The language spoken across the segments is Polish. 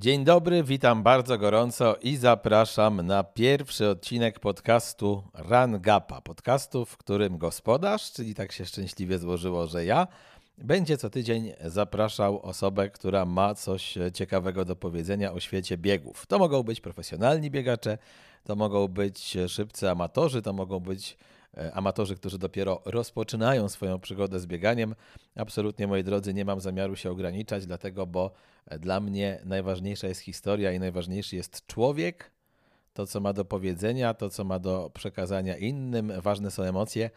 Dzień dobry, witam bardzo gorąco i zapraszam na pierwszy odcinek podcastu Run Gapa. Podcastu, w którym gospodarz, czyli tak się szczęśliwie złożyło, że ja, będzie co tydzień zapraszał osobę, która ma coś ciekawego do powiedzenia o świecie biegów. To mogą być profesjonalni biegacze, to mogą być szybcy amatorzy, to mogą być E, amatorzy, którzy dopiero rozpoczynają swoją przygodę z bieganiem. Absolutnie, moi drodzy, nie mam zamiaru się ograniczać, dlatego, bo dla mnie najważniejsza jest historia i najważniejszy jest człowiek, to co ma do powiedzenia, to co ma do przekazania innym. Ważne są emocje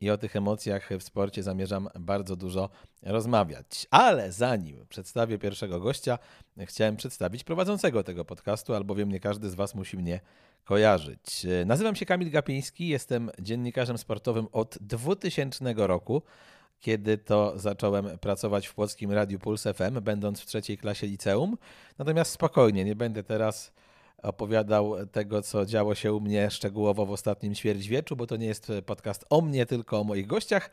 i o tych emocjach w sporcie zamierzam bardzo dużo rozmawiać. Ale zanim przedstawię pierwszego gościa, chciałem przedstawić prowadzącego tego podcastu, albowiem nie każdy z Was musi mnie kojarzyć. Nazywam się Kamil Gapiński, jestem dziennikarzem sportowym od 2000 roku, kiedy to zacząłem pracować w Płockim Radiu Puls FM, będąc w trzeciej klasie liceum. Natomiast spokojnie, nie będę teraz opowiadał tego, co działo się u mnie szczegółowo w ostatnim ćwierćwieczu, bo to nie jest podcast o mnie, tylko o moich gościach.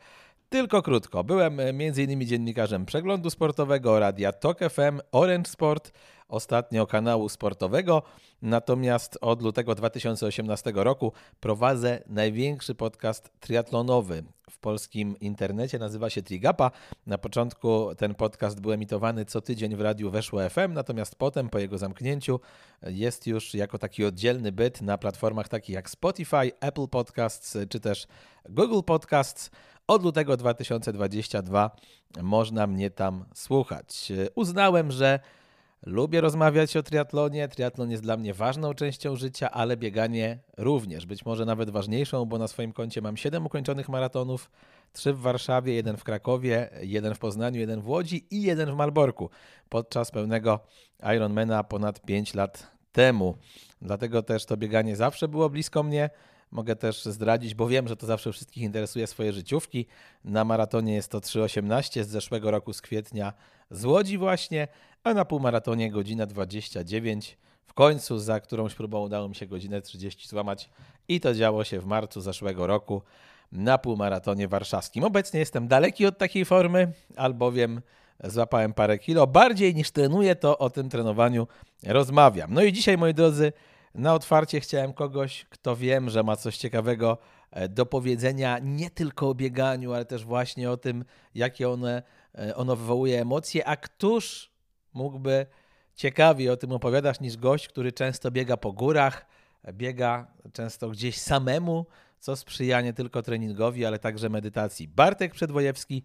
Tylko krótko. Byłem m.in. dziennikarzem przeglądu sportowego, radia Tok FM, Orange Sport, ostatnio kanału sportowego. Natomiast od lutego 2018 roku prowadzę największy podcast triatlonowy w polskim internecie. Nazywa się Trigapa. Na początku ten podcast był emitowany co tydzień w radiu Weszło FM, natomiast potem po jego zamknięciu jest już jako taki oddzielny byt na platformach takich jak Spotify, Apple Podcasts czy też Google Podcasts. Od lutego 2022 można mnie tam słuchać. Uznałem, że Lubię rozmawiać o triatlonie. Triatlon jest dla mnie ważną częścią życia, ale bieganie również. Być może nawet ważniejszą, bo na swoim koncie mam 7 ukończonych maratonów, 3 w Warszawie, jeden w Krakowie, jeden w Poznaniu, jeden w Łodzi i jeden w Malborku podczas pełnego Ironmana ponad 5 lat temu. Dlatego też to bieganie zawsze było blisko mnie. Mogę też zdradzić, bo wiem, że to zawsze wszystkich interesuje swoje życiówki. Na maratonie jest to 3.18 z zeszłego roku, z kwietnia z Łodzi właśnie, a na półmaratonie godzina 29. W końcu za którąś próbą udało mi się godzinę 30 złamać i to działo się w marcu zeszłego roku na półmaratonie warszawskim. Obecnie jestem daleki od takiej formy, albowiem złapałem parę kilo. Bardziej niż trenuję, to o tym trenowaniu rozmawiam. No i dzisiaj, moi drodzy, na otwarcie chciałem kogoś, kto wiem, że ma coś ciekawego e, do powiedzenia, nie tylko o bieganiu, ale też właśnie o tym, jakie one, e, ono wywołuje emocje, a któż mógłby ciekawiej o tym opowiadać niż gość, który często biega po górach, biega często gdzieś samemu, co sprzyja nie tylko treningowi, ale także medytacji. Bartek Przedwojewski,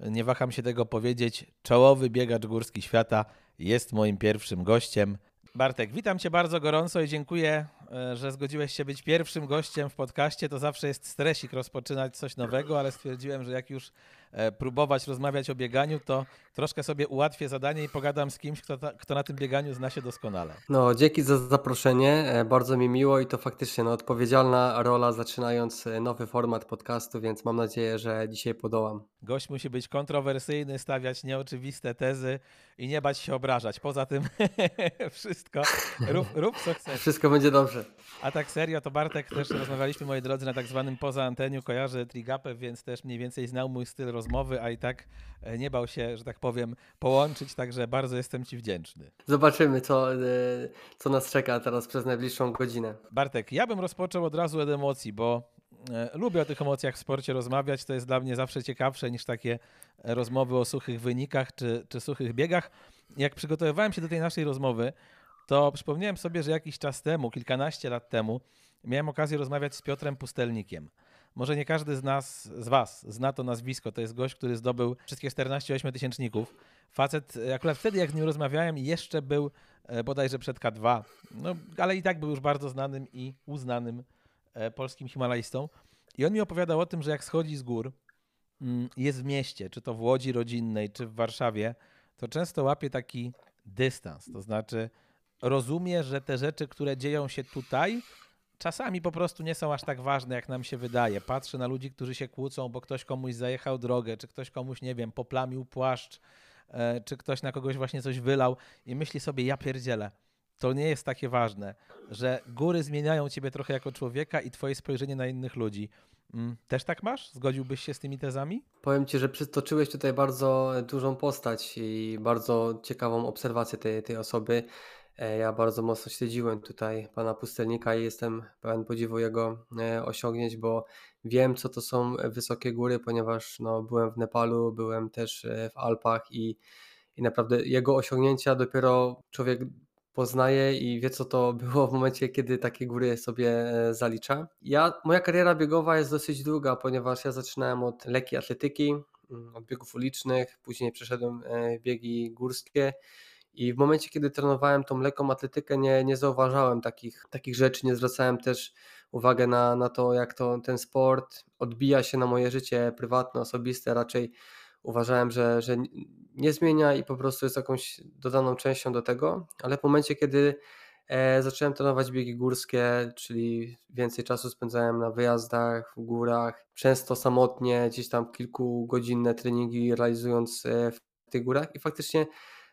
nie waham się tego powiedzieć, czołowy biegacz górski świata, jest moim pierwszym gościem. Bartek, witam Cię bardzo gorąco i dziękuję, że zgodziłeś się być pierwszym gościem w podcaście. To zawsze jest stresik rozpoczynać coś nowego, ale stwierdziłem, że jak już E, próbować rozmawiać o bieganiu, to troszkę sobie ułatwię zadanie i pogadam z kimś, kto, ta, kto na tym bieganiu zna się doskonale. No, dzięki za zaproszenie. E, bardzo mi miło i to faktycznie no, odpowiedzialna rola zaczynając e, nowy format podcastu, więc mam nadzieję, że dzisiaj podołam. Gość musi być kontrowersyjny, stawiać nieoczywiste tezy i nie bać się obrażać. Poza tym wszystko, rób, rób co chcesz. Wszystko będzie dobrze. A tak serio, to Bartek też rozmawialiśmy, moi drodzy, na tak zwanym poza anteniu, kojarzy Trigapę, więc też mniej więcej znał mój styl rozmowy, a i tak e, nie bał się, że tak powiem, połączyć, także bardzo jestem Ci wdzięczny. Zobaczymy, co, e, co nas czeka teraz przez najbliższą godzinę. Bartek, ja bym rozpoczął od razu od emocji, bo e, lubię o tych emocjach w sporcie rozmawiać. To jest dla mnie zawsze ciekawsze niż takie rozmowy o suchych wynikach czy, czy suchych biegach. Jak przygotowywałem się do tej naszej rozmowy, to przypomniałem sobie, że jakiś czas temu, kilkanaście lat temu, miałem okazję rozmawiać z Piotrem Pustelnikiem. Może nie każdy z nas, z was zna to nazwisko. To jest gość, który zdobył wszystkie 14 ośmiotysięczników. Facet, akurat wtedy jak z nim rozmawiałem, jeszcze był e, bodajże przed K2, no, ale i tak był już bardzo znanym i uznanym e, polskim himalajstą. I on mi opowiadał o tym, że jak schodzi z gór, mm, jest w mieście, czy to w Łodzi rodzinnej, czy w Warszawie, to często łapie taki dystans. To znaczy rozumie, że te rzeczy, które dzieją się tutaj, czasami po prostu nie są aż tak ważne, jak nam się wydaje. Patrzę na ludzi, którzy się kłócą, bo ktoś komuś zajechał drogę, czy ktoś komuś, nie wiem, poplamił płaszcz, e, czy ktoś na kogoś właśnie coś wylał i myśli sobie, ja pierdzielę. To nie jest takie ważne, że góry zmieniają ciebie trochę jako człowieka i twoje spojrzenie na innych ludzi. Mm, też tak masz? Zgodziłbyś się z tymi tezami? Powiem Ci, że przytoczyłeś tutaj bardzo dużą postać i bardzo ciekawą obserwację tej, tej osoby. E, ja bardzo mocno śledziłem tutaj pana pustelnika i jestem pełen podziwu jego e, osiągnięć, bo wiem, co to są wysokie góry, ponieważ no, byłem w Nepalu, byłem też e, w Alpach i, i naprawdę jego osiągnięcia dopiero człowiek poznaje i wie, co to było w momencie, kiedy takie góry sobie zalicza. Ja, moja kariera biegowa jest dosyć długa, ponieważ ja zaczynałem od lekkiej atletyki, mm, od biegów ulicznych, później przeszedłem biegi górskie i w momencie, kiedy trenowałem tą lekką atletykę, nie, nie zauważałem takich, takich rzeczy, nie zwracałem też uwagi na, na to, jak to, ten sport odbija się na moje życie prywatne, osobiste. Raczej uważałem, że, że nie zmienia i po prostu jest jakąś dodaną częścią do tego, ale w momencie, kiedy e, zacząłem trenować biegi górskie, czyli więcej czasu spędzałem na wyjazdach, w górach, często samotnie, gdzieś tam kilkugodzinne treningi realizując e, w tych górach i faktycznie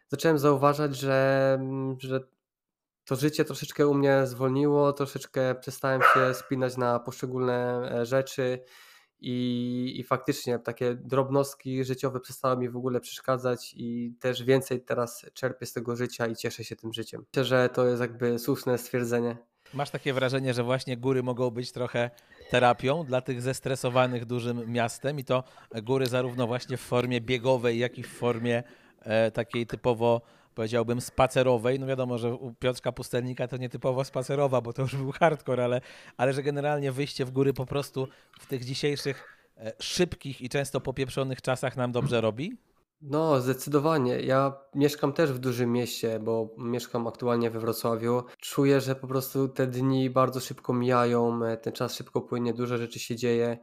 zacząłem zauważać, że, mm, że to życie troszeczkę u mnie zwolniło, troszeczkę przestałem się spinać na poszczególne e, rzeczy i, i faktycznie takie drobnostki życiowe przestały mi w ogóle przeszkadzać i też więcej teraz czerpię z tego życia i cieszę się tym życiem. Myślę, że to jest jakby słuszne stwierdzenie. Masz takie wrażenie, że właśnie góry mogą być trochę terapią dla tych zestresowanych dużym miastem i to góry zarówno właśnie w formie biegowej, jak i w formie takiej typowo powiedziałbym spacerowej. No wiadomo, że u Piotrka Pustelnika to nie typowo spacerowa, bo to już był hardcore, ale, ale że generalnie wyjście w góry po prostu w tych dzisiejszych e, szybkich i często popieprzonych czasach nam dobrze robi? No, zdecydowanie. Ja mieszkam też w dużym mieście, bo mieszkam aktualnie we Wrocławiu. Czuję, że po prostu te dni bardzo szybko mijają, e, ten czas szybko płynie, dużo rzeczy się dzieje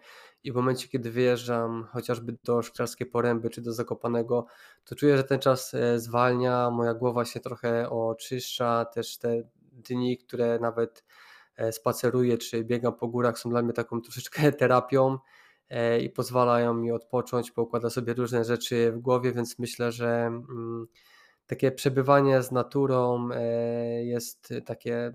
i w momencie, kiedy wyjeżdżam chociażby do Szklarskiej Poręby czy do Zakopanego, to czuję, że ten czas e, zwalnia, moja głowa się trochę oczyszcza, też te dni, które nawet e, spaceruję czy biegam po górach są dla mnie taką troszeczkę terapią e, i pozwalają mi odpocząć, poukładać sobie różne rzeczy w głowie, więc myślę, że mm, takie przebywanie z naturą e, jest takie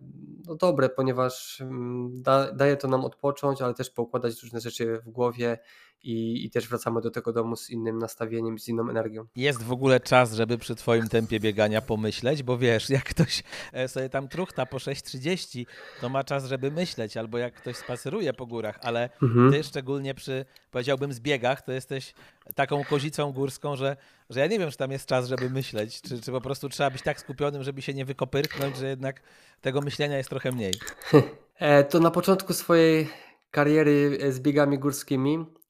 no, dobre, ponieważ mm, da, daje to nam odpocząć, ale też poukładać różne rzeczy w głowie i, i też wracamy do tego domu z innym nastawieniem, z inną energią. Jest w ogóle czas, żeby przy Twoim tempie biegania pomyśleć, bo wiesz, jak ktoś e, sobie tam truchta po 6.30, to ma czas, żeby myśleć, albo jak ktoś spaceruje po górach, ale mhm. Ty szczególnie przy, powiedziałbym, zbiegach, to jesteś taką kozicą górską, że, że ja nie wiem, czy tam jest czas, żeby myśleć, czy, czy po prostu trzeba być tak skupionym, żeby się nie wykopyrknąć, że jednak tego myślenia jest trochę mniej. E, to na początku swojej kariery z biegami górskimi E,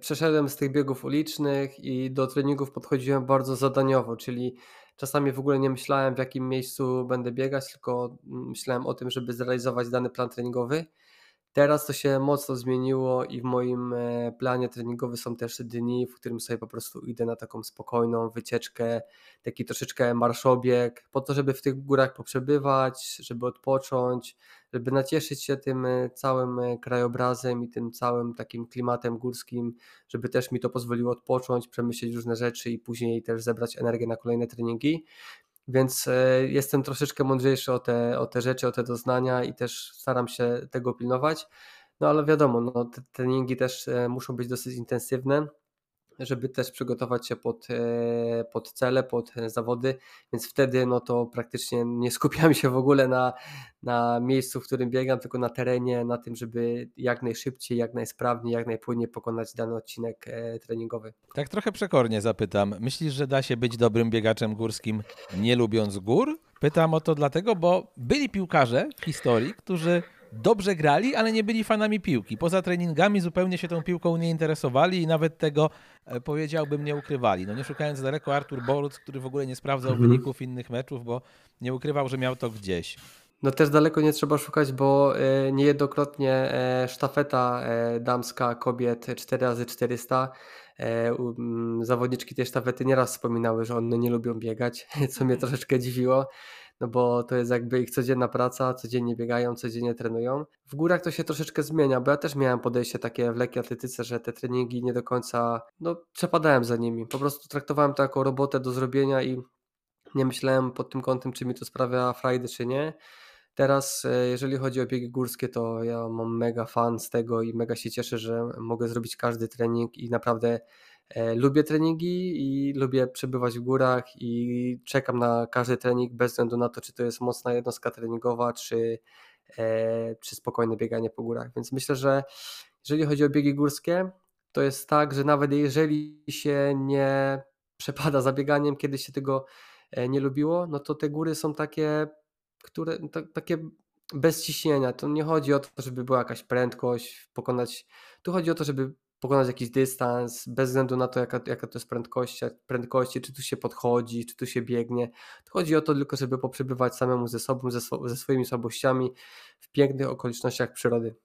przeszedłem z tych biegów ulicznych i do treningów podchodziłem bardzo zadaniowo, czyli czasami w ogóle nie myślałem w jakim miejscu będę biegać, tylko myślałem o tym, żeby zrealizować dany plan treningowy. Teraz to się mocno zmieniło i w moim e, planie treningowym są też dni, w którym sobie po prostu idę na taką spokojną wycieczkę, taki troszeczkę marszobieg, po to, żeby w tych górach poprzebywać, żeby odpocząć, żeby nacieszyć się tym e, całym e, krajobrazem i tym całym takim klimatem górskim, żeby też mi to pozwoliło odpocząć, przemyśleć różne rzeczy i później też zebrać energię na kolejne treningi. Więc e, jestem troszeczkę mądrzejszy o te, o te rzeczy, o te doznania i też staram się tego pilnować. No ale wiadomo, no, te treningi też muszą być dosyć intensywne żeby też przygotować się pod, e, pod cele, pod zawody, więc wtedy no to praktycznie nie skupiam się w ogóle na, na miejscu, w którym biegam, tylko na terenie, na tym, żeby jak najszybciej, jak najsprawniej, jak najpłynniej pokonać dany odcinek e, treningowy. Tak trochę przekornie zapytam. Myślisz, że da się być dobrym biegaczem górskim nie lubiąc gór? Pytam o to dlatego, bo byli piłkarze w historii, którzy dobrze grali, ale nie byli fanami piłki. Poza treningami zupełnie się tą piłką nie interesowali i nawet tego, e, powiedziałbym, nie ukrywali. No nie szukając daleko, Artur Boruc, który w ogóle nie sprawdzał mhm. wyników innych meczów, bo nie ukrywał, że miał to gdzieś. No też daleko nie trzeba szukać, bo e, niejednokrotnie e, sztafeta damska kobiet 4x400 zawodniczki tej sztafety nieraz wspominały, że one nie lubią biegać, co mnie troszeczkę dziwiło no bo to jest jakby ich codzienna praca, codziennie biegają, codziennie trenują. W górach to się troszeczkę zmienia, bo ja też miałem podejście takie w lekkiej atletyce, że te treningi nie do końca, no przepadałem za nimi. Po prostu traktowałem to jako robotę do zrobienia i nie myślałem pod tym kątem, czy mi to sprawia frajdy, czy nie. Teraz, e, jeżeli chodzi o biegi górskie, to ja mam mega fan z tego i mega się cieszę, że mogę zrobić każdy trening i naprawdę lubię treningi i lubię przebywać w górach i czekam na każdy trening bez względu na to, czy to jest mocna jednostka treningowa, czy, e, czy spokojne bieganie po górach. Więc myślę, że jeżeli chodzi o biegi górskie, to jest tak, że nawet jeżeli się nie przepada za bieganiem, kiedyś się tego e, nie lubiło, no to te góry są takie, które takie bez ciśnienia. To nie chodzi o to, żeby była jakaś prędkość, pokonać. Tu chodzi o to, żeby pokonać jakiś dystans, bez względu na to, jaka, jaka to jest prędkość, prędkości, czy tu się podchodzi, czy tu się biegnie. To chodzi o to tylko, żeby poprzebywać samemu ze sobą, ze, ze swoimi słabościami w pięknych okolicznościach przyrody.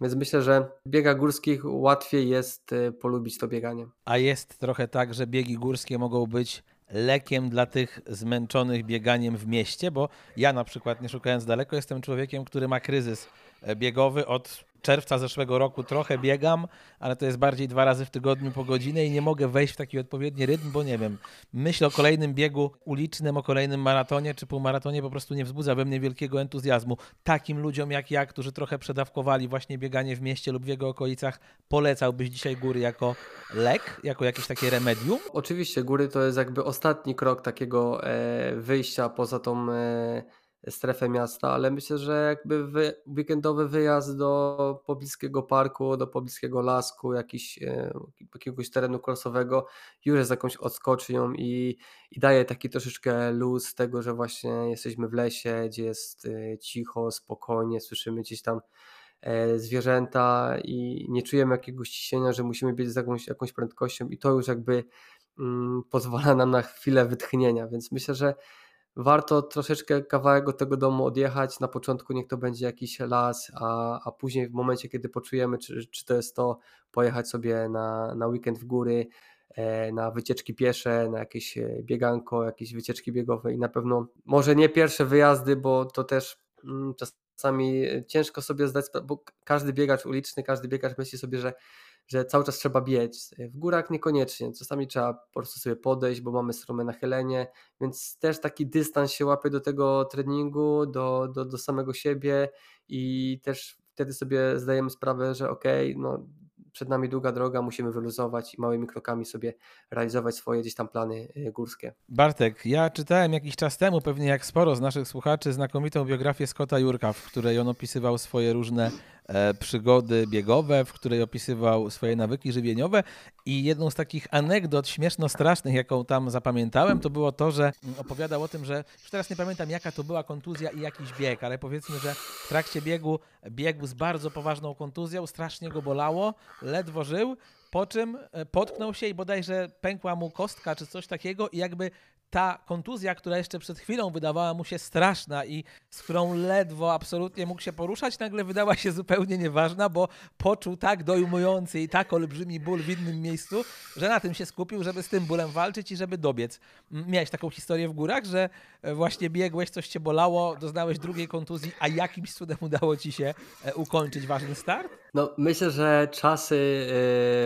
Więc myślę, że w biegach górskich łatwiej jest y, polubić to bieganie. A jest trochę tak, że biegi górskie mogą być lekiem dla tych zmęczonych bieganiem w mieście, bo ja na przykład, nie szukając daleko, jestem człowiekiem, który ma kryzys biegowy od czerwca zeszłego roku trochę biegam, ale to jest bardziej dwa razy w tygodniu po godzinę i nie mogę wejść w taki odpowiedni rytm, bo nie wiem, myśl o kolejnym biegu ulicznym, o kolejnym maratonie czy półmaratonie po prostu nie wzbudza we mnie wielkiego entuzjazmu. Takim ludziom jak ja, którzy trochę przedawkowali właśnie bieganie w mieście lub w jego okolicach, polecałbyś dzisiaj góry jako lek, jako jakieś takie remedium? Oczywiście, góry to jest jakby ostatni krok takiego e, wyjścia poza tą e, strefę miasta, ale myślę, że jakby wy, weekendowy wyjazd do pobliskiego parku, do pobliskiego lasku, jakiś, e, jakiegoś terenu krosowego już jest jakąś odskocznią i, i daje taki troszeczkę luz tego, że właśnie jesteśmy w lesie, gdzie jest e, cicho, spokojnie, słyszymy gdzieś tam e, zwierzęta i nie czujemy jakiegoś ciśnienia, że musimy być z jakąś, jakąś prędkością i to już jakby mm, pozwala nam na chwilę wytchnienia, więc myślę, że warto troszeczkę kawałek od tego domu odjechać. Na początku niech to będzie jakiś las, a, a później w momencie, kiedy poczujemy, czy, czy to jest to, pojechać sobie na, na weekend w góry, e, na wycieczki piesze, na jakieś e, bieganko, jakieś wycieczki biegowe i na pewno może nie pierwsze wyjazdy, bo to też mm, czasami ciężko sobie zdać, bo każdy biegacz uliczny, każdy biegacz myśli sobie, że że cały czas trzeba biec. W górach niekoniecznie, czasami trzeba po prostu sobie podejść, bo mamy strome nachylenie, więc też taki dystans się łapie do tego treningu, do, do, do samego siebie i też wtedy sobie zdajemy sprawę, że okej, okay, no przed nami długa droga, musimy wyluzować i małymi krokami sobie realizować swoje gdzieś tam plany y, górskie. Bartek, ja czytałem jakiś czas temu, pewnie jak sporo z naszych słuchaczy, znakomitą biografię Scotta Jurka, w której on opisywał swoje różne E, przygody biegowe, w której opisywał swoje nawyki żywieniowe. I jedną z takich anegdot śmieszno-strasznych, jaką tam zapamiętałem, to było to, że opowiadał o tym, że już teraz nie pamiętam jaka to była kontuzja i jakiś bieg, ale powiedzmy, że w trakcie biegu biegł z bardzo poważną kontuzją, strasznie go bolało, ledwo żył, po czym e, potknął się i bodajże pękła mu kostka czy coś takiego i jakby ta kontuzja, która jeszcze przed chwilą wydawała mu się straszna i z którą ledwo absolutnie mógł się poruszać, nagle wydała się zupełnie nieważna, bo poczuł tak dojmujący i tak olbrzymi ból w innym miejscu, że na tym się skupił, żeby z tym bólem walczyć i żeby dobiec. Miałeś taką historię w górach, że e, właśnie biegłeś, coś cię bolało, doznałeś drugiej kontuzji, a jakimś cudem udało ci się e, ukończyć ważny start? No, myślę, że czasy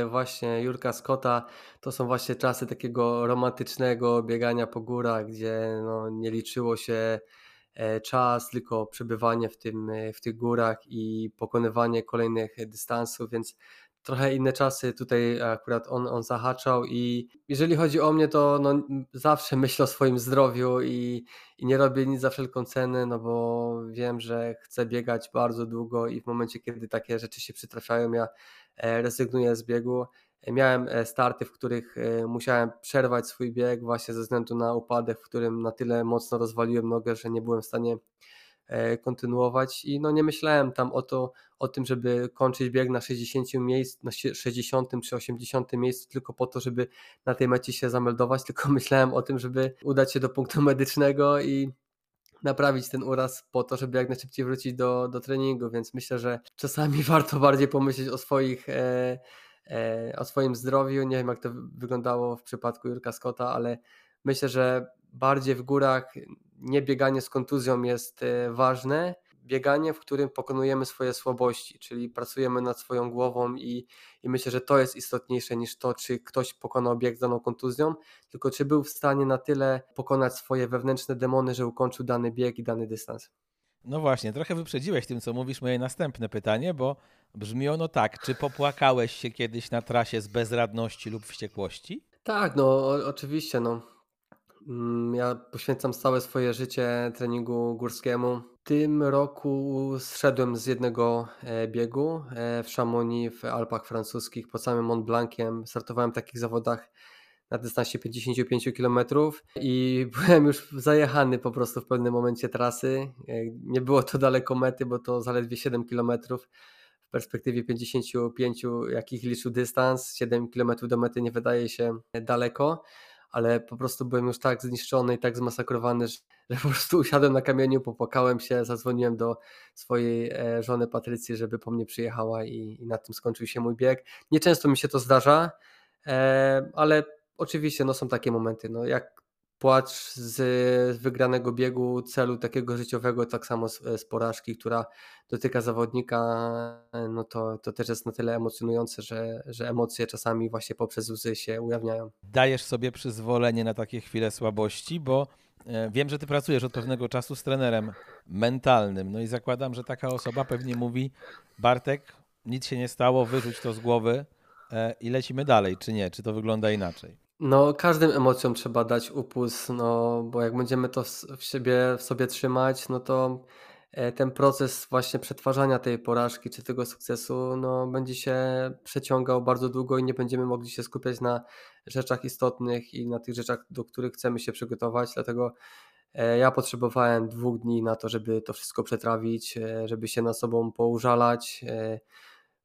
e, właśnie Jurka Scotta to są właśnie czasy takiego romantycznego biegania po górach, gdzie no, nie liczyło się e, czas, tylko przebywanie w, tym, e, w tych górach i pokonywanie kolejnych dystansów, więc trochę inne czasy tutaj akurat on, on zahaczał i jeżeli chodzi o mnie, to no, zawsze myślę o swoim zdrowiu i, i nie robię nic za wszelką cenę, no bo wiem, że chcę biegać bardzo długo i w momencie, kiedy takie rzeczy się przytrafiają, ja e, rezygnuję z biegu. Miałem e, starty, w których e, musiałem przerwać swój bieg właśnie ze względu na upadek, w którym na tyle mocno rozwaliłem nogę, że nie byłem w stanie kontynuować i no nie myślałem tam o, to, o tym, żeby kończyć bieg na 60 miejsc, na 60 czy 80 miejscu tylko po to, żeby na tej mecie się zameldować, tylko myślałem o tym, żeby udać się do punktu medycznego i naprawić ten uraz po to, żeby jak najszybciej wrócić do, do treningu, więc myślę, że czasami warto bardziej pomyśleć o swoich e, E, o swoim zdrowiu. Nie wiem, jak to wyglądało w przypadku Jurka Scotta, ale myślę, że bardziej w górach nie bieganie z kontuzją jest e, ważne. Bieganie, w którym pokonujemy swoje słabości, czyli pracujemy nad swoją głową i, i myślę, że to jest istotniejsze niż to, czy ktoś pokonał bieg z daną kontuzją, tylko czy był w stanie na tyle pokonać swoje wewnętrzne demony, że ukończył dany bieg i dany dystans. No właśnie, trochę wyprzedziłeś tym, co mówisz, moje następne pytanie, bo brzmi ono tak. Czy popłakałeś się kiedyś na trasie z bezradności lub wściekłości? Tak, no oczywiście, no. Mm, ja poświęcam całe swoje życie treningu górskiemu. W tym roku zszedłem z jednego e, biegu e, w Chamonix w Alpach francuskich pod samym Mont Blanciem. Startowałem w takich zawodach na dystansie 55 km i byłem już zajechany po prostu w pewnym momencie trasy. E, nie było to daleko mety, bo to zaledwie 7 km. W perspektywie 55, jakich liczył dystans, 7 km do mety nie wydaje się daleko ale po prostu byłem już tak zniszczony i tak zmasakrowany, że, że po prostu usiadłem na kamieniu, popłakałem się, zadzwoniłem do swojej e, żony Patrycji, żeby po mnie przyjechała i, i na tym skończył się mój bieg. Nieczęsto mi się to zdarza, e, ale oczywiście no, są takie momenty, no, jak płacz z wygranego biegu, celu takiego życiowego, tak samo z, z porażki, która dotyka zawodnika, no to, to też jest na tyle emocjonujące, że, że emocje czasami właśnie poprzez łzy się ujawniają. Dajesz sobie przyzwolenie na takie chwile słabości, bo e, wiem, że ty pracujesz od pewnego czasu z trenerem mentalnym, no i zakładam, że taka osoba pewnie mówi Bartek, nic się nie stało, wyrzuć to z głowy e, i lecimy dalej, czy nie? Czy to wygląda inaczej? No, każdym emocjom trzeba dać upust, no, bo jak będziemy to w siebie, w sobie trzymać, no to e, ten proces właśnie przetwarzania tej porażki czy tego sukcesu, no, będzie się przeciągał bardzo długo i nie będziemy mogli się skupiać na rzeczach istotnych i na tych rzeczach, do których chcemy się przygotować. Dlatego e, ja potrzebowałem dwóch dni na to, żeby to wszystko przetrawić, e, żeby się na sobą poużalać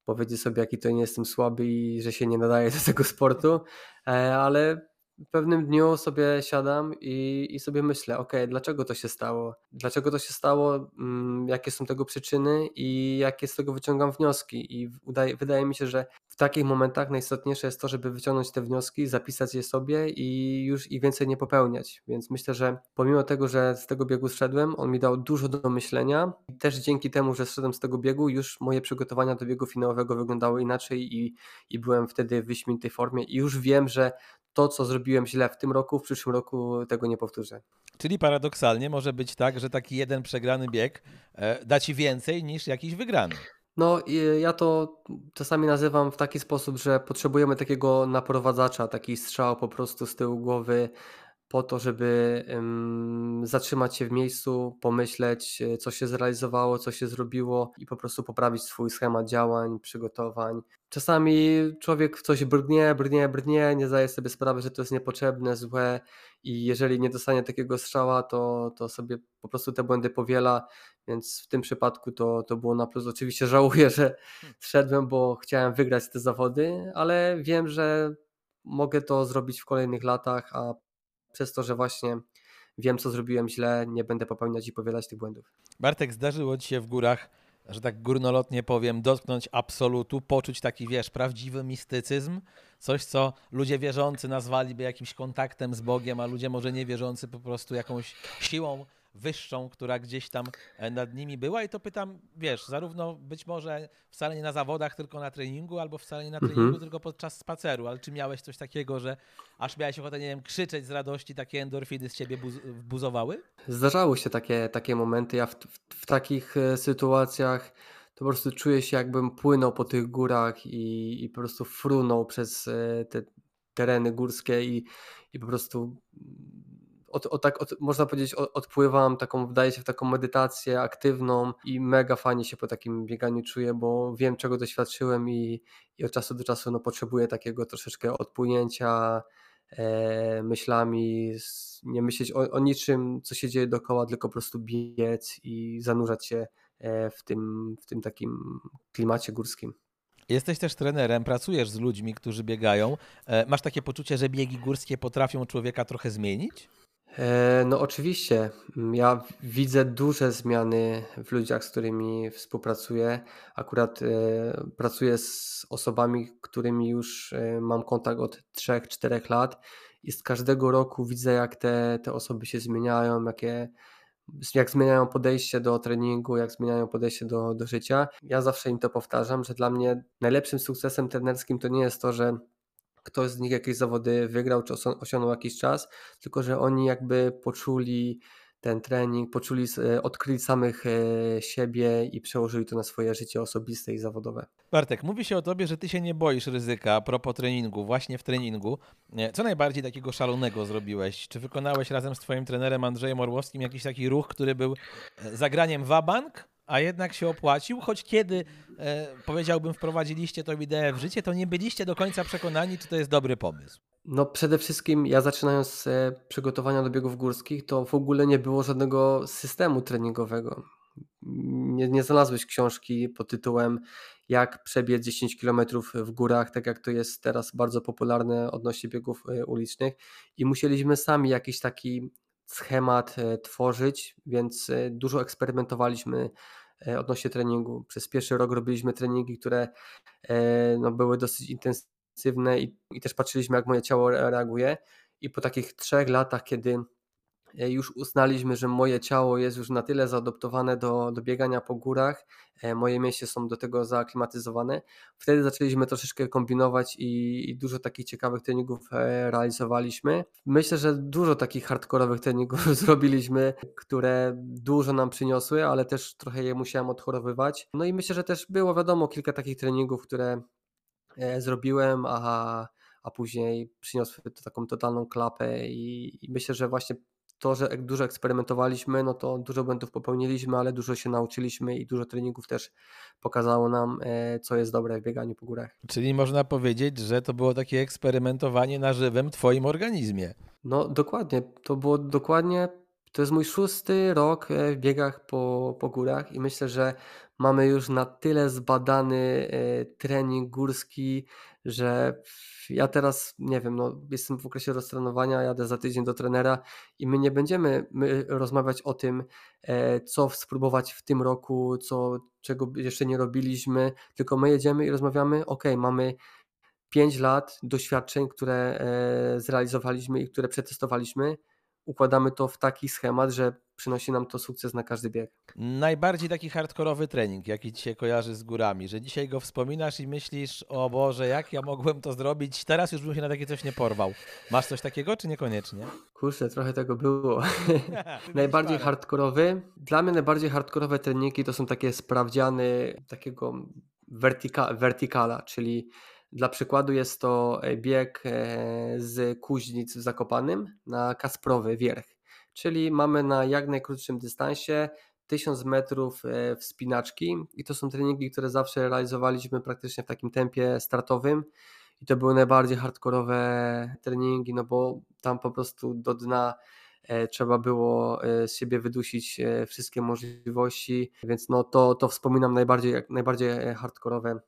powiedzieć sobie, jaki to nie jestem słaby i że się nie nadaje do tego sportu, e, ale w pewnym dniu sobie siadam i, i sobie myślę, ok, dlaczego to się stało? Dlaczego to się stało? Mm, jakie są tego przyczyny i jakie z tego wyciągam wnioski? I udaje, wydaje mi się, że takich momentach najistotniejsze jest to, żeby wyciągnąć te wnioski, zapisać je sobie i już ich więcej nie popełniać. Więc myślę, że pomimo tego, że z tego biegu zszedłem, on mi dał dużo do myślenia. I też dzięki temu, że zszedłem z tego biegu, już moje przygotowania do biegu finałowego wyglądały inaczej i, i byłem wtedy w wyśmienitej formie i już wiem, że to, co zrobiłem źle w tym roku, w przyszłym roku tego nie powtórzę. Czyli paradoksalnie może być tak, że taki jeden przegrany bieg e, da ci więcej niż jakiś wygrany. No, ja to czasami nazywam w taki sposób, że potrzebujemy takiego naprowadzacza, taki strzał po prostu z tyłu głowy, po to, żeby zatrzymać się w miejscu, pomyśleć, e, co się zrealizowało, co się zrobiło i po prostu poprawić swój schemat działań, przygotowań. Czasami człowiek w coś brnie, brnie, brnie, nie zdaje sobie sprawy, że to jest niepotrzebne, złe i jeżeli nie dostanie takiego strzała, to, to sobie po prostu te błędy powiela, więc w tym przypadku to, to było na plus. Oczywiście żałuję, że szedłem, bo chciałem wygrać te zawody, ale wiem, że mogę to zrobić w kolejnych latach, a przez to, że właśnie wiem, co zrobiłem źle, nie będę popełniać i powielać tych błędów. Bartek, zdarzyło Ci się w górach, że tak górnolotnie powiem, dotknąć absolutu, poczuć taki, wiesz, prawdziwy mistycyzm, coś, co ludzie wierzący nazwaliby jakimś kontaktem z Bogiem, a ludzie może niewierzący po prostu jakąś siłą wyższą, która gdzieś tam e, nad nimi była i to pytam, wiesz, zarówno być może wcale nie na zawodach, tylko na treningu, albo wcale nie na treningu, mhm. tylko podczas spaceru, ale czy miałeś coś takiego, że aż miałeś ochotę, nie wiem, krzyczeć z radości, takie endorfiny z ciebie buz buzowały? Zdarzały się takie, takie momenty, ja w, w, w takich e, sytuacjach to po prostu czuję się jakbym płynął po tych górach i, i po prostu frunął przez e, te tereny górskie i, i po prostu od, od, tak, od, można powiedzieć, odpływam, taką, wdaję się w taką medytację aktywną i mega fajnie się po takim bieganiu czuję, bo wiem, czego doświadczyłem i, i od czasu do czasu no, potrzebuję takiego troszeczkę odpłynięcia e, myślami, nie myśleć o, o niczym, co się dzieje dookoła, tylko po prostu biec i zanurzać się e, w tym, w tym takim klimacie górskim. Jesteś też trenerem, pracujesz z ludźmi, którzy biegają. E, masz takie poczucie, że biegi górskie potrafią człowieka trochę zmienić? E, no oczywiście, ja widzę duże zmiany w ludziach, z którymi współpracuję. Akurat e, pracuję z osobami, którymi już e, mam kontakt od 3-4 lat i z każdego roku widzę, jak te, te osoby się zmieniają, jakie, jak zmieniają podejście do treningu, jak zmieniają podejście do, do życia. Ja zawsze im to powtarzam, że dla mnie najlepszym sukcesem trenerskim to nie jest to, że ktoś z nich jakieś zawody wygrał czy osiągnął jakiś czas, tylko że oni jakby poczuli ten trening, poczuli, e, odkryli samych e, siebie i przełożyli to na swoje życie osobiste i zawodowe. Bartek, mówi się o tobie, że ty się nie boisz ryzyka a propos treningu, właśnie w treningu. Co najbardziej takiego szalonego zrobiłeś? Czy wykonałeś razem z twoim trenerem Andrzejem Orłowskim jakiś taki ruch, który był e, zagraniem wabank, a jednak się opłacił, choć kiedy, e, powiedziałbym, wprowadziliście tą ideę w życie, to nie byliście do końca przekonani, czy to jest dobry pomysł. No przede wszystkim ja zaczynając e, przygotowania do biegów górskich, to w ogóle nie było żadnego systemu treningowego. Nie, nie znalazłeś książki pod tytułem jak przebiec 10 km w górach, tak jak to jest teraz bardzo popularne odnośnie biegów e, ulicznych i musieliśmy sami jakiś taki schemat e, tworzyć, więc dużo eksperymentowaliśmy odnośnie treningu. Przez pierwszy rok robiliśmy treningi, które no, były dosyć intensywne i, i też patrzyliśmy, jak moje ciało reaguje. I po takich trzech latach, kiedy e, już uznaliśmy, że moje ciało jest już na tyle zaadoptowane do, do biegania po górach, e, moje mięśnie są do tego zaaklimatyzowane. Wtedy zaczęliśmy troszeczkę kombinować i, i, dużo takich ciekawych treningów e, realizowaliśmy. Myślę, że dużo takich hardkorowych treningów zrobiliśmy, które dużo nam przyniosły, ale też trochę je musiałem odchorowywać. No i myślę, że też było wiadomo kilka takich treningów, które E, zrobiłem, a, a później przyniosły to taką totalną klapę i, i myślę, że właśnie to, że dużo eksperymentowaliśmy, no to dużo błędów popełniliśmy, ale dużo się nauczyliśmy i dużo treningów też pokazało nam, e, co jest dobre w bieganiu po górach. Czyli można powiedzieć, że to było takie eksperymentowanie na żywym Twoim organizmie. No dokładnie, to było dokładnie, to jest mój szósty rok e, w biegach po, po górach i myślę, że mamy już na tyle zbadany e, trening górski, że ja teraz, nie wiem, no, jestem w okresie roztrenowania, jadę za tydzień do trenera i my nie będziemy my rozmawiać o tym, e, co spróbować w tym roku, co, czego jeszcze nie robiliśmy, tylko my jedziemy i rozmawiamy, ok, mamy 5 lat doświadczeń, które e, zrealizowaliśmy i które przetestowaliśmy, układamy to w taki schemat, że przynosi nam to sukces na każdy bieg. Najbardziej taki hardkorowy trening, jaki ci się kojarzy z górami, że dzisiaj go wspominasz i myślisz, o Boże, jak ja mogłem to zrobić, teraz już bym się na takie coś nie porwał. Masz coś takiego, czy niekoniecznie? Kurczę, trochę tego było. najbardziej hardkorowy, dla mnie najbardziej hardkorowe treningi to są takie sprawdziany takiego vertika, vertikala, czyli dla przykładu jest to e, bieg e, z Kuźnic w Zakopanym na Kasprowy Wierch, czyli mamy na jak najkrótszym dystansie 1000 metrów e, wspinaczki i to są treningi, które zawsze realizowaliśmy praktycznie w takim tempie startowym i to były najbardziej hardkorowe treningi, no bo tam po prostu do dna trzeba było z siebie wydusić wszystkie możliwości, więc no to, to wspominam najbardziej, najbardziej hardkorowe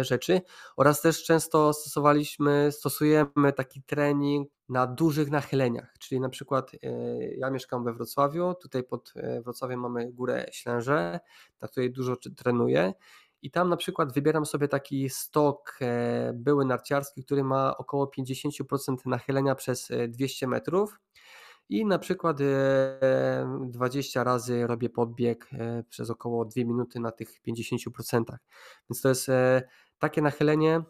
rzeczy oraz też często stosowaliśmy, stosujemy taki trening na dużych nachyleniach, czyli na przykład e, ja mieszkam we Wrocławiu, tutaj pod e, Wrocławiem mamy górę Ślęże, na której dużo trenuję i tam na przykład wybieram sobie taki stok były narciarski, który ma około 50% nachylenia przez 200 metrów i na przykład 20 razy robię podbieg przez około 2 minuty na tych 50%. Więc to jest takie nachylenie,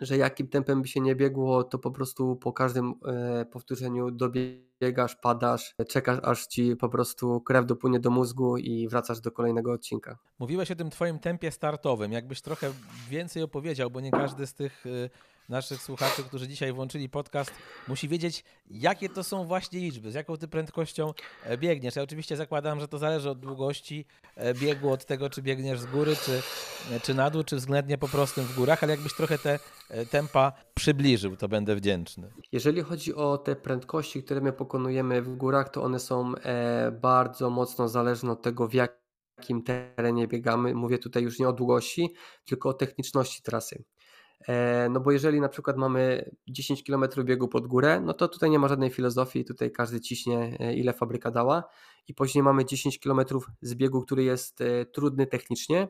że jakim tempem by się nie biegło, to po prostu po każdym e, powtórzeniu dobiegasz, padasz, czekasz aż ci po prostu krew dopłynie do mózgu i wracasz do kolejnego odcinka. Mówiłeś o tym twoim tempie startowym. Jakbyś trochę więcej opowiedział, bo nie każdy z tych y, naszych słuchaczy, którzy dzisiaj włączyli podcast, musi wiedzieć, jakie to są właśnie liczby, z jaką ty prędkością e, biegniesz. Ja oczywiście zakładam, że to zależy od długości e, biegu, od tego, czy biegniesz z góry, czy, e, czy na dół, czy względnie po prostu w górach, ale jakbyś trochę te tempa przybliżył, to będę wdzięczny. Jeżeli chodzi o te prędkości, które my pokonujemy w górach, to one są bardzo mocno zależne od tego, w jakim terenie biegamy. Mówię tutaj już nie o długości, tylko o techniczności trasy. E, no bo jeżeli na przykład mamy 10 km biegu pod górę, no to tutaj nie ma żadnej filozofii, tutaj każdy ciśnie e, ile fabryka dała. I później mamy 10 km z biegu, który jest e, trudny technicznie,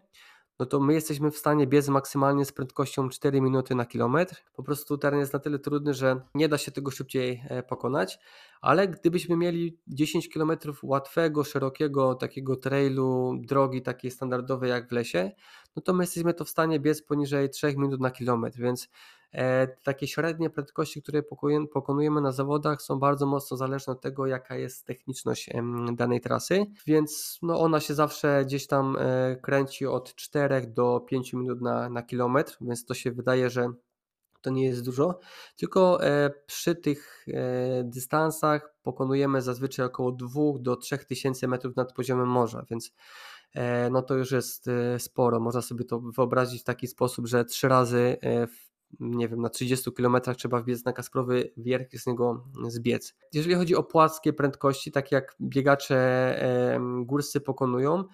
no to my jesteśmy w stanie biec maksymalnie z prędkością 4 minuty na kilometr. Po prostu teren jest na tyle trudny, że nie da się tego szybciej pokonać, ale gdybyśmy mieli 10 km łatwego, szerokiego takiego trailu, drogi takiej standardowej jak w lesie, no to my jesteśmy to w stanie biec poniżej 3 minut na kilometr, więc E, takie średnie prędkości, które pokonujemy na zawodach są bardzo mocno zależne od tego, jaka jest techniczność danej trasy, więc no ona się zawsze gdzieś tam e, kręci od 4 do 5 minut na, na kilometr, więc to się wydaje, że to nie jest dużo, tylko e, przy tych dystansach pokonujemy zazwyczaj około 2 do 3 tysięcy metrów nad poziomem morza, więc no to już jest sporo. Można sobie to wyobrazić w taki sposób, że trzy razy w nie wiem, na 30 km trzeba wbiec na Kasprowy Wierch i z niego zbiec. Jeżeli chodzi o płaskie prędkości, tak jak biegacze górscy pokonują,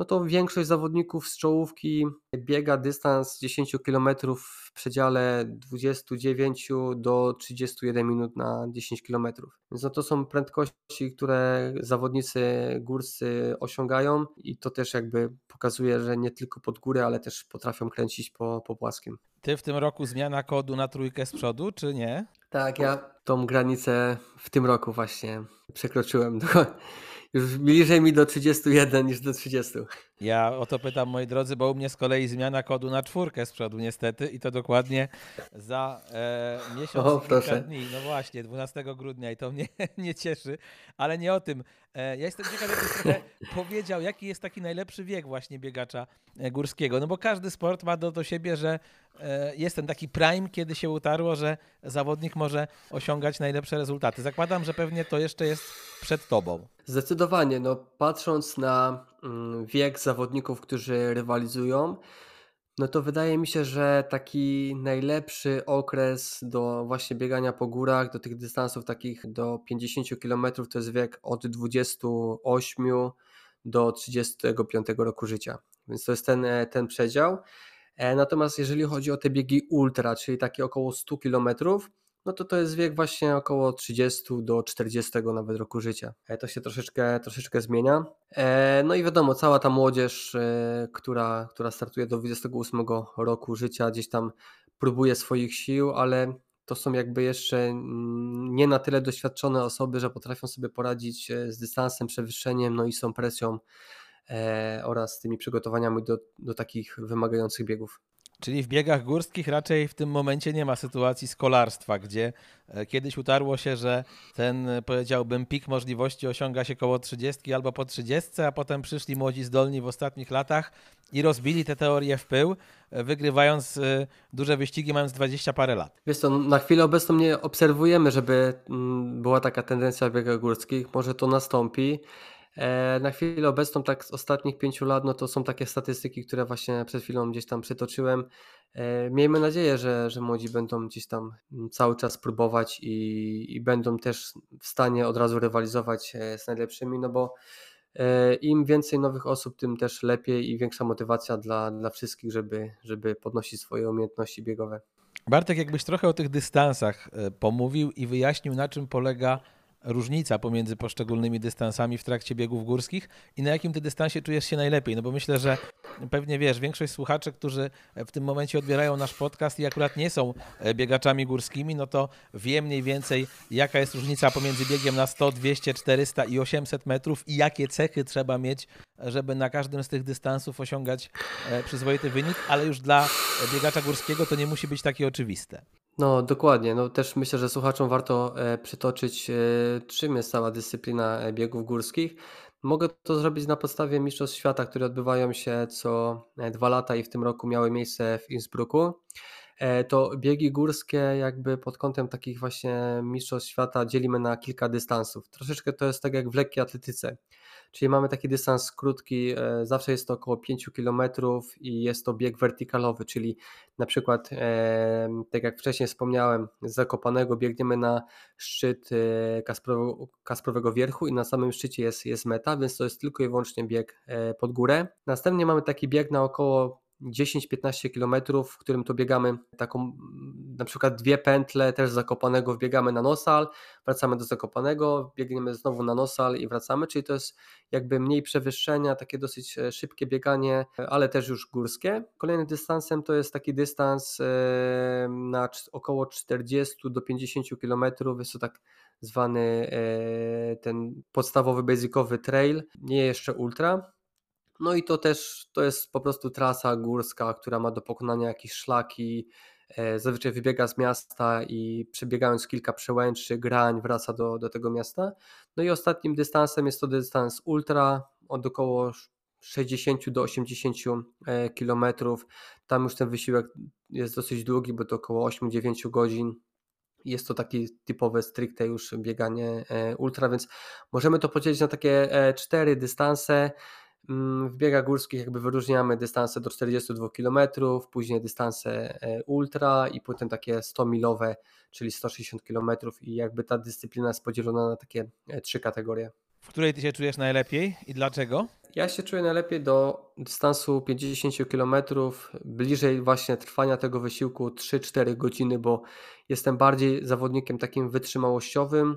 no to większość zawodników z czołówki biega dystans 10 km w przedziale 29 do 31 minut na 10 km. Więc no to są prędkości, które zawodnicy górscy osiągają i to też jakby pokazuje, że nie tylko pod górę, ale też potrafią kręcić po, po płaskim. Ty w tym roku zmiana kodu na trójkę z przodu, czy nie? Tak, ja tą granicę w tym roku właśnie przekroczyłem. Do, już bliżej mi do 31 niż do 30. Ja o to pytam, moi drodzy, bo u mnie z kolei zmiana kodu na czwórkę z przodu niestety i to dokładnie za e, miesiąc o, kilka dni. No właśnie, 12 grudnia i to mnie nie cieszy, ale nie o tym. E, ja jestem ciekaw, jakbyś trochę powiedział, jaki jest taki najlepszy wiek właśnie biegacza e, górskiego. No bo każdy sport ma do, do siebie, że jest ten taki prime, kiedy się utarło, że zawodnik może osiągać najlepsze rezultaty. Zakładam, że pewnie to jeszcze jest przed tobą. Zdecydowanie. No, patrząc na mm, wiek zawodników, którzy rywalizują, no to wydaje mi się, że taki najlepszy okres do właśnie biegania po górach, do tych dystansów takich do 50 km to jest wiek od 28 do 35 roku życia. Więc to jest ten, e, ten przedział. E, natomiast jeżeli chodzi o te biegi ultra, czyli takie około 100 km, no to to jest wiek właśnie około 30 do 40 nawet roku życia. E, to się troszeczkę, troszeczkę zmienia. E, no i wiadomo, cała ta młodzież, która, która startuje do 28 roku życia, gdzieś tam próbuje swoich sił, ale to są jakby jeszcze mm, nie na tyle doświadczone osoby, że potrafią sobie poradzić z dystansem, przewyższeniem, no i są presją oraz tymi przygotowaniami do, do takich wymagających biegów. Czyli w biegach górskich raczej w tym momencie nie ma sytuacji skolarstwa, gdzie e, kiedyś utarło się, że ten e, powiedziałbym pik możliwości osiąga się koło 30 albo po 30, a potem przyszli młodzi zdolni w ostatnich latach i rozbili te teorie w pył, e, wygrywając duże wyścigi mając 20 parę lat. Wiesz co, na chwilę obecną nie obserwujemy, żeby mm, była taka tendencja w biegach górskich. Może to nastąpi. E, na chwilę obecną, tak z ostatnich pięciu lat, no to są takie statystyki, które właśnie przed chwilą gdzieś tam przytoczyłem. E, miejmy nadzieję, że, że młodzi będą gdzieś tam cały czas próbować i, i będą też w stanie od razu rywalizować e, z najlepszymi, no bo im więcej nowych osób, tym też lepiej i większa motywacja dla, dla wszystkich, żeby, żeby podnosić swoje umiejętności biegowe. Bartek, jakbyś trochę o tych dystansach pomówił i wyjaśnił, na czym polega różnica pomiędzy poszczególnymi dystansami w trakcie biegów górskich i na jakim ty dystansie czujesz się najlepiej? No bo myślę, że pewnie wiesz, większość słuchaczy, którzy w tym momencie odbierają nasz podcast i akurat nie są e, biegaczami górskimi, no to wie mniej więcej jaka jest różnica pomiędzy biegiem na 100, 200, 400 i 800 metrów i jakie cechy trzeba mieć, żeby na każdym z tych dystansów osiągać e, przyzwoity wynik, ale już dla biegacza górskiego to nie musi być takie oczywiste. No, dokładnie. No, też myślę, że słuchaczom warto e, przytoczyć, e, czym jest cała dyscyplina e, biegów górskich. Mogę to zrobić na podstawie Mistrzostw Świata, które odbywają się co dwa lata i w tym roku miały miejsce w Innsbrucku. To biegi górskie, jakby pod kątem takich właśnie Mistrzostw Świata, dzielimy na kilka dystansów. Troszeczkę to jest tak jak w lekkiej atletyce. Czyli mamy taki dystans krótki, e, zawsze jest to około 5 km i jest to bieg wertykalowy, czyli na przykład, e, tak jak wcześniej wspomniałem, z Zakopanego biegniemy na szczyt e, Kasprowego, Kasprowego Wierchu i na samym szczycie jest, jest meta, więc to jest tylko i wyłącznie bieg pod górę. Następnie mamy taki bieg na około 10-15 km, w którym to biegamy taką na przykład dwie pętle też z Zakopanego wbiegamy na Nosal, wracamy do Zakopanego, biegniemy znowu na Nosal i wracamy, czyli to jest jakby mniej przewyższenia, takie dosyć e, szybkie bieganie, ale też już górskie. Kolejnym dystansem to jest taki dystans e, na około 40 do 50 km, jest to tak zwany e, ten podstawowy, basicowy trail, nie jeszcze ultra, no i to też to jest po prostu trasa górska, która ma do pokonania jakieś szlaki, zazwyczaj wybiega z miasta i przebiegając kilka przełęczy, grań wraca do, do tego miasta. No i ostatnim dystansem jest to dystans ultra od około 60 do 80 km. Tam już ten wysiłek jest dosyć długi, bo to około 8-9 godzin. Jest to takie typowe stricte już bieganie ultra, więc możemy to podzielić na takie cztery dystanse. Mm, w biegach górskich jakby wyróżniamy dystanse do 42 km, później dystanse e, ultra i potem takie 100-milowe, czyli 160 km i jakby ta dyscyplina jest podzielona na takie e, trzy kategorie. W której ty się czujesz najlepiej i dlaczego? Ja się czuję najlepiej do dystansu 50 km, bliżej właśnie trwania tego wysiłku 3-4 godziny, bo jestem bardziej zawodnikiem takim wytrzymałościowym,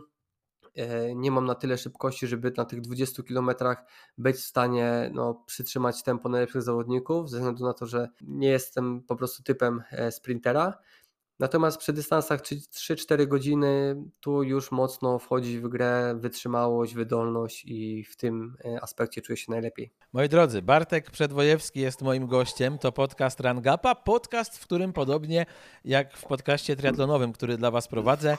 nie mam na tyle szybkości, żeby na tych 20 km być w stanie no, przytrzymać tempo najlepszych zawodników, ze względu na to, że nie jestem po prostu typem e, sprintera. Natomiast przy dystansach 3-4 godziny tu już mocno wchodzi w grę wytrzymałość, wydolność i w tym e, aspekcie czuję się najlepiej. Moi drodzy, Bartek Przedwojewski jest moim gościem. To podcast Rangapa, podcast, w którym podobnie jak w podcaście triatlonowym, który dla Was prowadzę,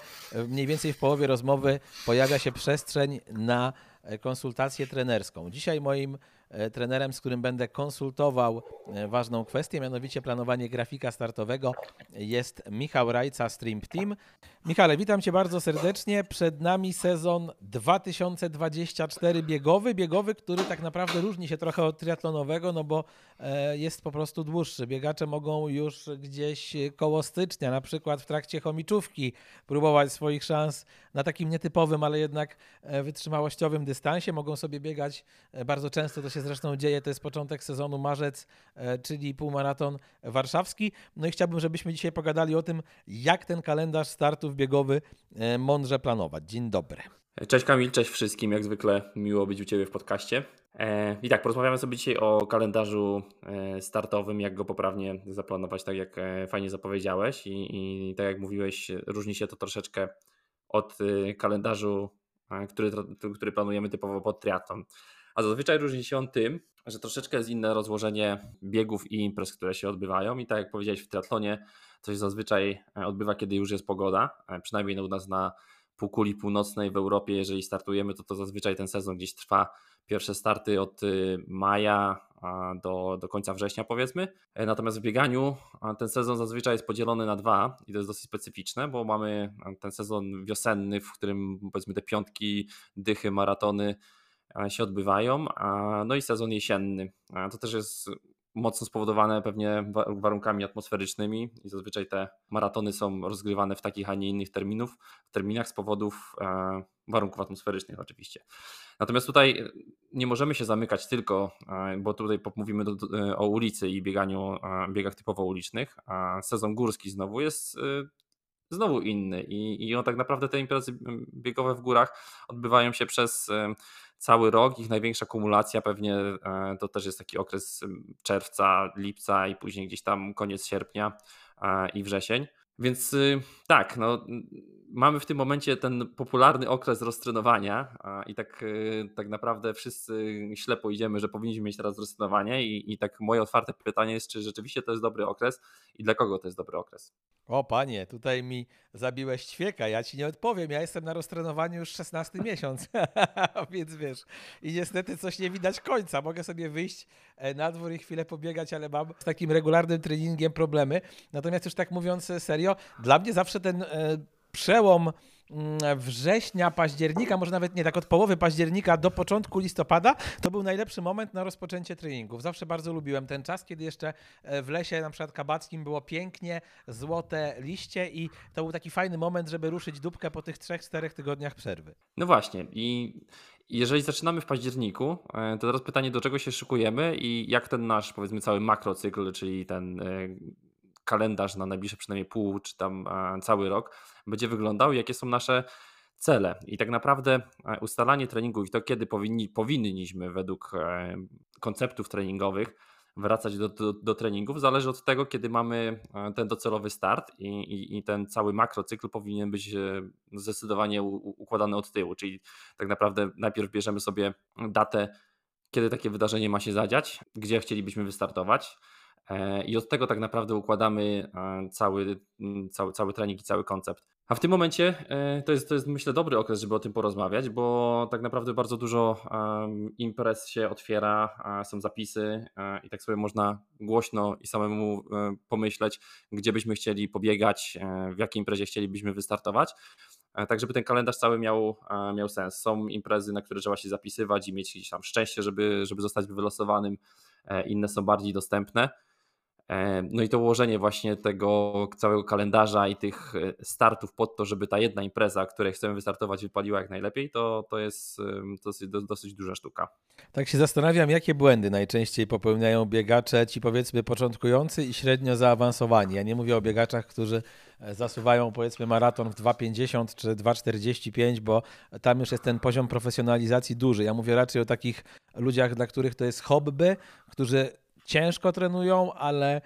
mniej więcej w połowie rozmowy pojawia się przestrzeń na konsultację trenerską. Dzisiaj moim E, trenerem, z którym będę konsultował e, ważną kwestię, mianowicie planowanie grafika startowego jest Michał Rajca Stream Team. Michale, witam Cię bardzo serdecznie. Przed nami sezon 2024 biegowy, biegowy, który tak naprawdę różni się trochę od triatlonowego, no bo e, jest po prostu dłuższy. Biegacze mogą już gdzieś koło stycznia, na przykład w trakcie chomiczówki, próbować swoich szans na takim nietypowym, ale jednak wytrzymałościowym dystansie. Mogą sobie biegać bardzo często, to się zresztą dzieje, to jest początek sezonu marzec, e, czyli półmaraton warszawski. No i chciałbym, żebyśmy dzisiaj pogadali o tym, jak ten kalendarz startów biegowy e, mądrze planować. Dzień dobry. Cześć Kamil, cześć wszystkim, jak zwykle miło być u Ciebie w podcaście. E, I tak, porozmawiamy sobie dzisiaj o kalendarzu startowym, jak go poprawnie zaplanować, tak jak fajnie zapowiedziałeś i, i tak jak mówiłeś, różni się to troszeczkę od kalendarzu, który, który planujemy typowo pod triatlon. A zazwyczaj różni się on tym, że troszeczkę jest inne rozłożenie biegów i imprez, które się odbywają. I tak jak powiedziałeś w triatlonie, się zazwyczaj e, odbywa, kiedy już jest pogoda. E, przynajmniej u nas na półkuli północnej w Europie, jeżeli startujemy, to to zazwyczaj ten sezon gdzieś trwa. Pierwsze starty od y, maja do, do końca września, powiedzmy. E, natomiast w bieganiu ten sezon zazwyczaj jest podzielony na dwa i to jest dosyć specyficzne, bo mamy ten sezon wiosenny, w którym powiedzmy te piątki, dychy, maratony się odbywają. No i sezon jesienny. To też jest mocno spowodowane pewnie warunkami atmosferycznymi i zazwyczaj te maratony są rozgrywane w takich, a nie innych terminów, terminach z powodów e, warunków atmosferycznych oczywiście. Natomiast tutaj nie możemy się zamykać tylko, e, bo tutaj mówimy e, o ulicy i bieganiu, biegach typowo ulicznych, sezon górski znowu jest znowu inny i, i on tak naprawdę te imprezy biegowe w górach odbywają się przez cały rok. Ich największa kumulacja pewnie e, to też jest taki okres czerwca, lipca i później gdzieś tam koniec sierpnia e, i wrzesień. Więc y, tak, no, mamy w tym momencie ten popularny okres roztrenowania i tak, y, tak naprawdę wszyscy ślepo idziemy, że powinniśmy mieć teraz roztrenowanie i, i tak moje otwarte pytanie jest, czy rzeczywiście to jest dobry okres i dla kogo to jest dobry okres? O panie, tutaj mi zabiłeś ćwieka, ja ci nie odpowiem, ja jestem na roztrenowaniu już 16 miesiąc, więc wiesz, i niestety coś nie widać końca, mogę sobie wyjść e, na dwór i chwilę pobiegać, ale mam z takim regularnym treningiem problemy, natomiast już tak mówiąc serio, dla mnie zawsze ten e, przełom mm, września, października, może nawet nie tak od połowy października do początku listopada, to był najlepszy moment na rozpoczęcie treningów. Zawsze bardzo lubiłem ten czas, kiedy jeszcze e, w lesie, na przykład kabackim, było pięknie, złote liście i to był taki fajny moment, żeby ruszyć dupkę po tych trzech, czterech tygodniach przerwy. No właśnie i jeżeli zaczynamy w październiku, e, to teraz pytanie, do czego się szykujemy i jak ten nasz, powiedzmy, cały makrocykl, czyli ten kalendarz na najbliższe przynajmniej pół czy tam e, cały rok będzie wyglądał, jakie są nasze cele. I tak naprawdę e, ustalanie treningów i to, kiedy powinni, powinniśmy według e, konceptów treningowych wracać do, do, do, treningów, zależy od tego, kiedy mamy ten docelowy start i, i, i ten cały makrocykl powinien być zdecydowanie układany od tyłu, czyli tak naprawdę najpierw bierzemy sobie datę, kiedy takie wydarzenie ma się zadziać, gdzie chcielibyśmy wystartować I od tego tak naprawdę układamy cały, cały, cały trening i cały koncept. A w tym momencie e, to jest, to jest myślę dobry okres, żeby o tym porozmawiać, bo tak naprawdę bardzo dużo imprez się otwiera, są zapisy e, i tak sobie można głośno i samemu e, pomyśleć, gdzie byśmy chcieli pobiegać, w jakiej imprezie chcielibyśmy wystartować. Tak, żeby ten kalendarz cały miał, miał sens. Są imprezy, na które trzeba się zapisywać i mieć gdzieś tam szczęście, żeby, żeby zostać wylosowanym. Inne są bardziej dostępne. E, no i to ułożenie właśnie tego całego kalendarza i tych e, startów pod to, żeby ta jedna impreza, której chcemy wystartować, wypaliła jak najlepiej, to, to jest dosyć, dosyć duża sztuka. Tak się zastanawiam, jakie błędy najczęściej popełniają biegacze, ci powiedzmy początkujący i średnio zaawansowani. Ja nie mówię o biegaczach, którzy e, zasuwają powiedzmy maraton w 2,50 czy 2,45, bo tam już jest ten poziom profesjonalizacji duży. Ja mówię raczej o takich ludziach, dla których to jest hobby, którzy ciężko trenują, ale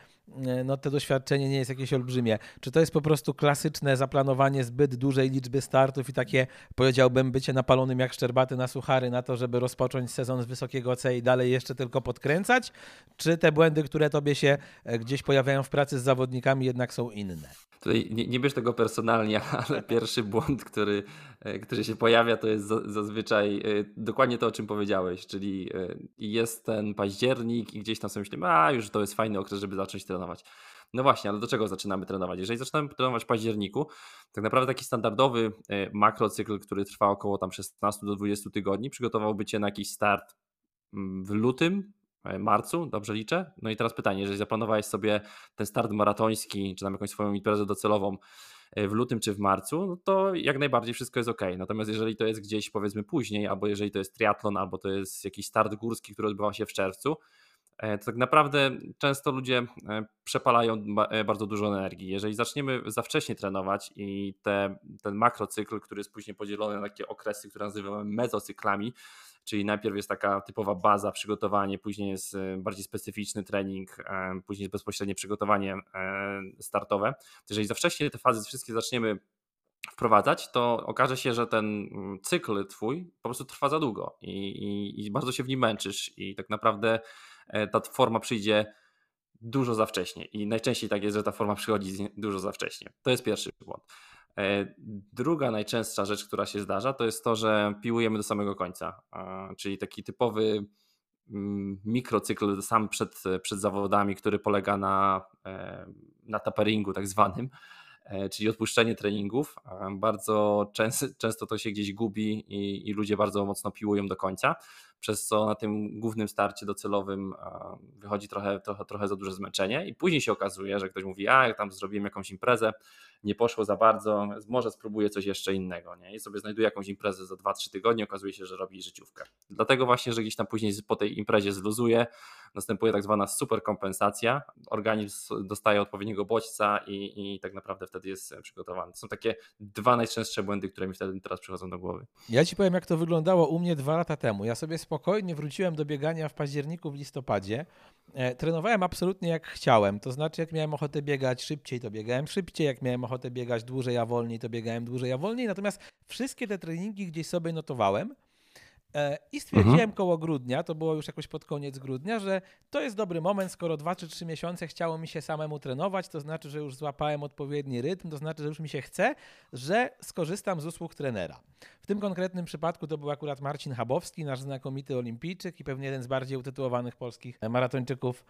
e, no, to doświadczenie nie jest jakieś olbrzymie. Czy to jest po prostu klasyczne zaplanowanie zbyt dużej liczby startów i takie, powiedziałbym, bycie napalonym jak szczerbaty na suchary na to, żeby rozpocząć sezon z wysokiego C i dalej jeszcze tylko podkręcać? Czy te błędy, które tobie się e, gdzieś pojawiają w pracy z zawodnikami jednak są inne? Tutaj nie, nie bierz tego personalnie, ale pierwszy błąd, który, e, który się pojawia, to jest zazwyczaj e, dokładnie to, o czym powiedziałeś, czyli e, jest ten październik i gdzieś tam sobie myślimy, a już to jest fajny okres, żeby zacząć trenować. No właśnie, ale do czego zaczynamy trenować? Jeżeli zaczynamy trenować w październiku, tak naprawdę taki standardowy makrocykl, który trwa około tam 16 do 20 tygodni, przygotowałby Cię na jakiś start mm, w lutym, marcu, dobrze liczę? No i teraz pytanie, jeżeli zaplanowałeś sobie ten start maratoński, czy tam jakąś swoją imprezę docelową e, w lutym czy w marcu, no to jak najbardziej wszystko jest ok. Natomiast jeżeli to jest gdzieś powiedzmy później, albo jeżeli to jest triatlon, albo to jest jakiś start górski, który odbywa się w czerwcu, e, to tak naprawdę często ludzie przepalają bardzo dużo energii. Jeżeli zaczniemy za wcześnie trenować i te, ten makrocykl, który jest później podzielony na takie okresy, które nazywamy mezocyklami, czyli najpierw jest taka typowa baza, przygotowanie, później jest e, bardziej specyficzny trening, e, później jest bezpośrednie przygotowanie e, startowe. Jeżeli za wcześnie te fazy wszystkie zaczniemy wprowadzać, to okaże się, że ten mm, cykl twój po prostu trwa za długo i, i, i bardzo się w nim męczysz i tak naprawdę ta forma przyjdzie dużo za wcześnie i najczęściej tak jest, że ta forma przychodzi dużo za wcześnie. To jest pierwszy błąd. E, druga najczęstsza rzecz, która się zdarza, to jest to, że piłujemy do samego końca, czyli taki typowy mm, mikrocykl sam przed, przed zawodami, który polega na, e, na taperingu tak zwanym, e, czyli odpuszczenie treningów. Bardzo często, często to się gdzieś gubi i, i ludzie bardzo mocno piłują do końca przez co na tym głównym starcie docelowym wychodzi trochę, trochę, trochę za duże zmęczenie i później się okazuje, że ktoś mówi, a tam zrobiłem jakąś imprezę, nie poszło za bardzo, może spróbuję coś jeszcze innego nie? i sobie znajduje jakąś imprezę za 2-3 tygodnie, okazuje się, że robi życiówkę. Dlatego właśnie, że gdzieś tam później po tej imprezie zluzuje, następuje tak zwana superkompensacja, organizm dostaje odpowiedniego bodźca i, i tak naprawdę wtedy jest przygotowany. To są takie dwa najczęstsze błędy, które mi wtedy teraz przychodzą do głowy. Ja Ci powiem, jak to wyglądało u mnie dwa lata temu. Ja sobie spokojnie wróciłem do biegania w październiku, w listopadzie. E, trenowałem absolutnie jak chciałem, to znaczy jak miałem ochotę biegać szybciej, to biegałem szybciej, jak miałem ochotę biegać dłużej, a wolniej, to biegałem dłużej, a wolniej. Natomiast wszystkie te treningi gdzieś sobie notowałem E, I stwierdziłem mhm. koło grudnia, to było już jakoś pod koniec grudnia, że to jest dobry moment, skoro dwa czy trzy miesiące chciało mi się samemu trenować, to znaczy, że już złapałem odpowiedni rytm, to znaczy, że już mi się chce, że skorzystam z usług trenera. Tym konkretnym przypadku to był akurat Marcin Habowski, nasz znakomity olimpijczyk i pewnie jeden z bardziej utytułowanych polskich maratończyków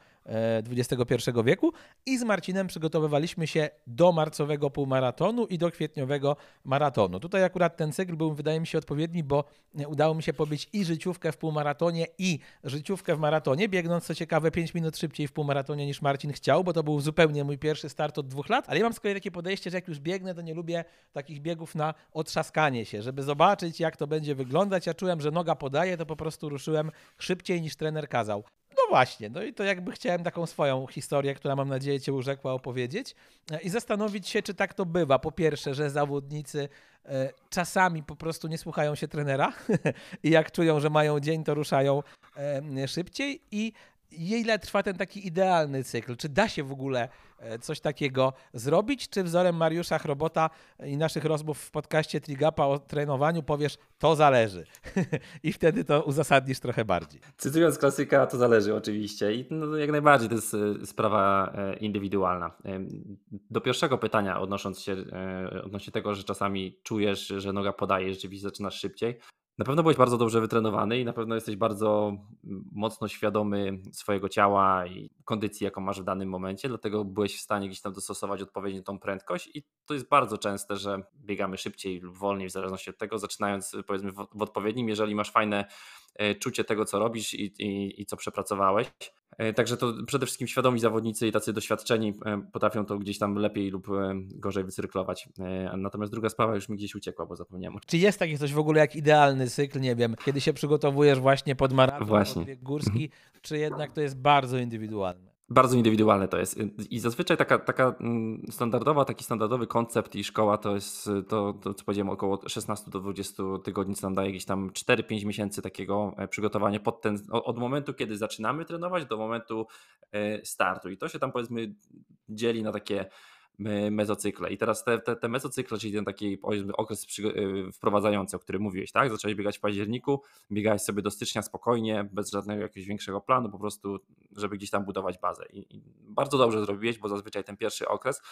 XXI e, wieku. I z Marcinem przygotowywaliśmy się do marcowego półmaratonu i do kwietniowego maratonu. Tutaj akurat ten cykl był, wydaje mi się, odpowiedni, bo udało mi się pobić i życiówkę w półmaratonie, i życiówkę w maratonie, biegnąc co ciekawe 5 minut szybciej w półmaratonie niż Marcin chciał, bo to był zupełnie mój pierwszy start od dwóch lat. Ale ja mam z kolei takie podejście, że jak już biegnę, to nie lubię takich biegów na otrzaskanie się, żeby zobaczyć, jak to będzie wyglądać. Ja czułem, że noga podaje, to po prostu ruszyłem szybciej niż trener kazał. No właśnie, no i to jakby chciałem taką swoją historię, która mam nadzieję Cię urzekła, opowiedzieć e, i zastanowić się, czy tak to bywa. Po pierwsze, że zawodnicy e, czasami po prostu nie słuchają się trenera i jak czują, że mają dzień, to ruszają szybciej i ile trwa ten taki idealny cykl? Czy da się w ogóle e, coś takiego zrobić, czy wzorem Mariusza Chrobota i naszych rozmów w podcaście Trigapa o trenowaniu powiesz, to zależy. I wtedy to uzasadnisz trochę bardziej. Cytując klasyka, to zależy oczywiście. I no, jak najbardziej to jest e, sprawa e, indywidualna. Do pierwszego pytania odnosząc się odnośnie tego, że czasami czujesz, że noga podaje, rzeczywiście zaczynasz szybciej. Na pewno byłeś bardzo dobrze wytrenowany i na pewno jesteś bardzo mocno świadomy swojego ciała i kondycji, jaką masz w danym momencie, dlatego byłeś w stanie gdzieś tam dostosować odpowiednio tą prędkość i to jest bardzo częste, że biegamy szybciej lub wolniej w zależności od tego, zaczynając powiedzmy w, odpowiednim, jeżeli masz fajne czucie tego, co robisz i, i, i co przepracowałeś, E, także to przede wszystkim świadomi zawodnicy i tacy doświadczeni e, potrafią to gdzieś tam lepiej lub e, gorzej wycyrklować. Natomiast druga sprawa już mi gdzieś uciekła, bo zapomniałem. Czy jest takie coś w ogóle jak idealny cykl, nie wiem, kiedy się przygotowujesz właśnie pod maraton, właśnie. pod górski, mhm. czy jednak to jest bardzo indywidualne? Bardzo indywidualne to jest. I zazwyczaj taka, taka mm, standardowa, taki standardowy koncept i szkoła to jest to, to co powiedziałem, około 16 do 20 tygodni, co nam daje jakieś tam 4-5 miesięcy takiego e, przygotowania pod ten, od momentu, kiedy zaczynamy trenować do momentu e, startu. I to się tam powiedzmy dzieli na takie mezocykle. I teraz te, te, te mezocykle, czyli ten taki okres y, wprowadzający, o którym mówiłeś, tak? Zacząłeś biegać w październiku, biegałeś sobie do stycznia spokojnie, bez żadnego jakiegoś większego planu, po prostu, żeby gdzieś tam budować bazę. I, i bardzo dobrze zrobiłeś, bo zazwyczaj ten pierwszy okres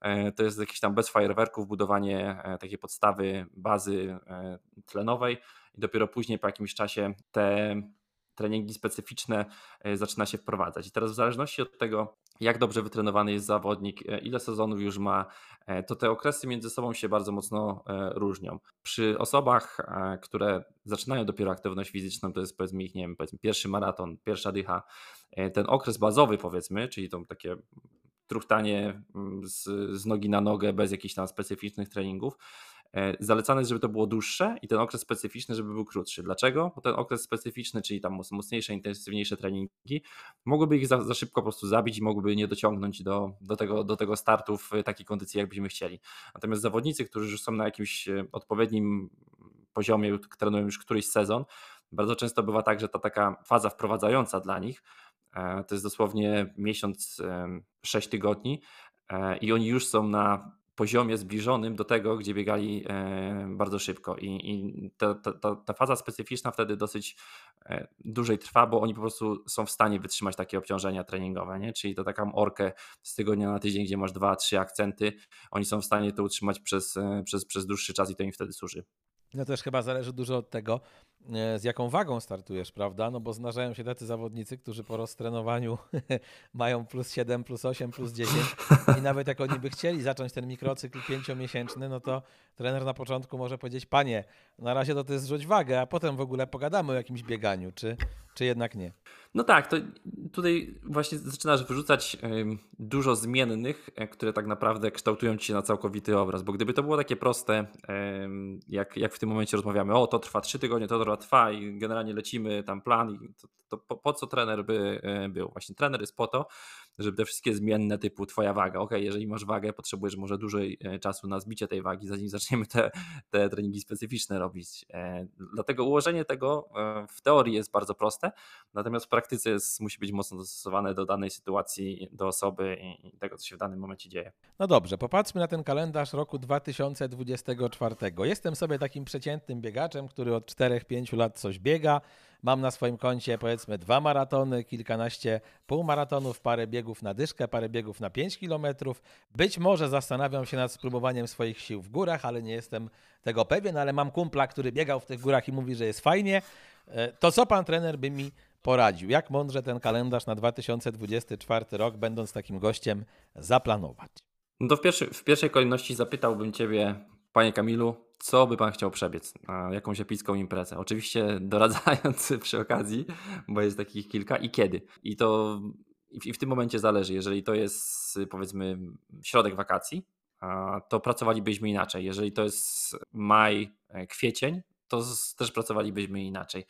e, to jest jakiś tam bez fajerwerków budowanie e, takiej podstawy bazy e, tlenowej i dopiero później po jakimś czasie te treningi specyficzne zaczyna się wprowadzać. I teraz w zależności od tego, jak dobrze wytrenowany jest zawodnik, e, ile sezonów już ma, e, to te okresy między sobą się bardzo mocno e, różnią. Przy osobach, które zaczynają dopiero aktywność fizyczną, to jest powiedzmy ich, nie wiem, powiedzmy pierwszy maraton, pierwsza dycha, ten okres bazowy powiedzmy, czyli to takie truchtanie mm, z, z nogi na nogę bez jakichś tam specyficznych treningów, zalecane jest, żeby to było dłuższe i ten okres specyficzny, żeby był krótszy. Dlaczego? Bo ten okres specyficzny, czyli tam mocniejsze, intensywniejsze treningi, mogłyby ich za, za szybko po prostu zabić i mogłyby nie dociągnąć do, do, tego, do tego startu w takiej kondycji, jakbyśmy chcieli. Natomiast zawodnicy, którzy już są na jakimś e, odpowiednim poziomie, trenują już któryś sezon, bardzo często bywa tak, że ta taka faza wprowadzająca dla nich e, to jest dosłownie miesiąc, sześć tygodni i oni już są na poziomie zbliżonym do tego, gdzie biegali e, bardzo szybko. I, i ta, ta, ta, faza specyficzna wtedy dosyć e, dłużej trwa, bo oni po prostu są w stanie wytrzymać takie obciążenia treningowe. Nie? Czyli to taką orkę z tygodnia na tydzień, gdzie masz dwa, trzy akcenty, oni są w stanie to utrzymać przez, e, przez, przez dłuższy czas i to im wtedy służy. No też chyba zależy dużo od tego, z jaką wagą startujesz, prawda? No bo zdarzają się tacy zawodnicy, którzy po roztrenowaniu mają plus 7, plus 8, plus 10 i nawet jak oni by chcieli zacząć ten mikrocykl pięciomiesięczny, no to trener na początku może powiedzieć, panie, na razie to ty zrzuć wagę, a potem w ogóle pogadamy o jakimś bieganiu, czy, czy jednak nie? No tak, to tutaj właśnie zaczynasz wyrzucać dużo zmiennych, e, które tak naprawdę kształtują ci się na całkowity obraz, bo gdyby to było takie proste, jak, jak w tym momencie rozmawiamy, o to trwa 3 tygodnie, to trwa trwa i generalnie lecimy tam plan i to, to po, po, co trener by e, był? Właśnie trener jest po to, żeby te wszystkie zmienne typu twoja waga, ok, jeżeli masz wagę, potrzebujesz może dłużej e, czasu na zbicie tej wagi, zanim zaczniemy te, te treningi specyficzne robić. E, dlatego ułożenie tego w teorii jest bardzo proste, natomiast w praktyce jest, musi być mocno dostosowane do danej sytuacji, do osoby i tego, co się w danym momencie dzieje. No dobrze, popatrzmy na ten kalendarz roku 2024. Jestem sobie takim przeciętnym biegaczem, który od 4-5 lat coś biega. Mam na swoim koncie powiedzmy dwa maratony, kilkanaście półmaratonów, parę biegów na dyszkę, parę biegów na 5 kilometrów. Być może zastanawiam się nad spróbowaniem swoich sił w górach, ale nie jestem tego pewien, ale mam kumpla, który biegał w tych górach i mówi, że jest fajnie. E, to co pan trener by mi poradził? Jak mądrze ten kalendarz na 2024 rok, będąc takim gościem, zaplanować? No to w, pierwszy, w pierwszej kolejności zapytałbym Ciebie, Panie Kamilu, co by Pan chciał przebiec jakąś epicką imprezę? Oczywiście doradzając przy okazji, bo jest takich kilka i kiedy. I to i w tym momencie zależy. Jeżeli to jest powiedzmy środek wakacji, to pracowalibyśmy inaczej. Jeżeli to jest maj, e, kwiecień, to też pracowalibyśmy inaczej.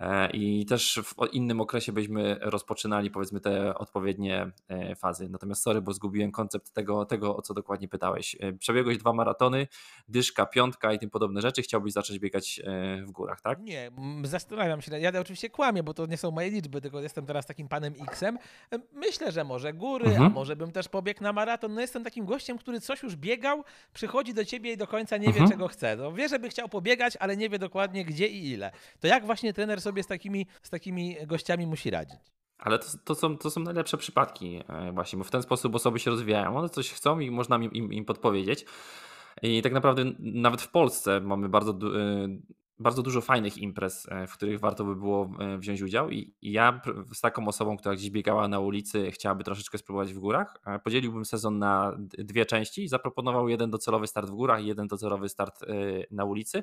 E, I też w innym okresie byśmy rozpoczynali powiedzmy te odpowiednie e, fazy. Natomiast sorry, bo zgubiłem koncept tego, tego o co dokładnie pytałeś. E, przebiegłeś dwa maratony, dyszka, piątka i tym podobne rzeczy. Chciałbyś zacząć biegać w górach, tak? Nie, zastanawiam się. Ja oczywiście kłamię, bo to nie są moje liczby, tylko jestem teraz takim panem X-em. Myślę, że może góry, mhm. a może bym też pobiegł na maraton. No jestem takim gościem, który coś już biegał, przychodzi do ciebie i do końca nie mhm. wie, czego chce. No, wie, żeby chciał pobiegać, ale nie wie dokładnie gdzie i ile. To jak właśnie trener sobie z takimi, z takimi gościami musi radzić. Ale to, to, są, to są najlepsze przypadki e, właśnie, bo w ten sposób osoby się rozwijają. One coś chcą i można im, im podpowiedzieć. I tak naprawdę nawet w Polsce mamy bardzo, e, bardzo dużo fajnych imprez, e, w których warto by było wziąć udział. I ja z taką osobą, która gdzieś biegała na ulicy, chciałaby troszeczkę spróbować w górach, podzieliłbym sezon na dwie części i zaproponował jeden docelowy start w górach i jeden docelowy start na ulicy.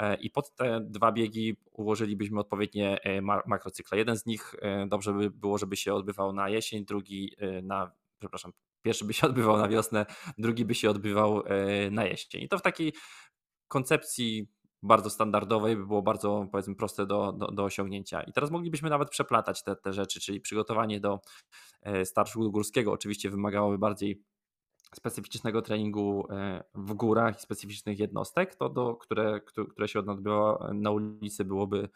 E, i pod te dwa biegi ułożylibyśmy odpowiednie e, makrocykle. Jeden z nich e, dobrze by było, żeby się odbywał na jesień, drugi na, przepraszam, pierwszy by się odbywał na wiosnę, drugi by się odbywał na jesień. I to w takiej koncepcji bardzo standardowej by było bardzo powiedzmy proste do, do, do osiągnięcia. I teraz moglibyśmy nawet przeplatać te, te rzeczy, czyli przygotowanie do startu górskiego oczywiście wymagałoby bardziej specyficznego treningu e, w górach i specyficznych jednostek, to do, które, które się odbywa na ulicy byłoby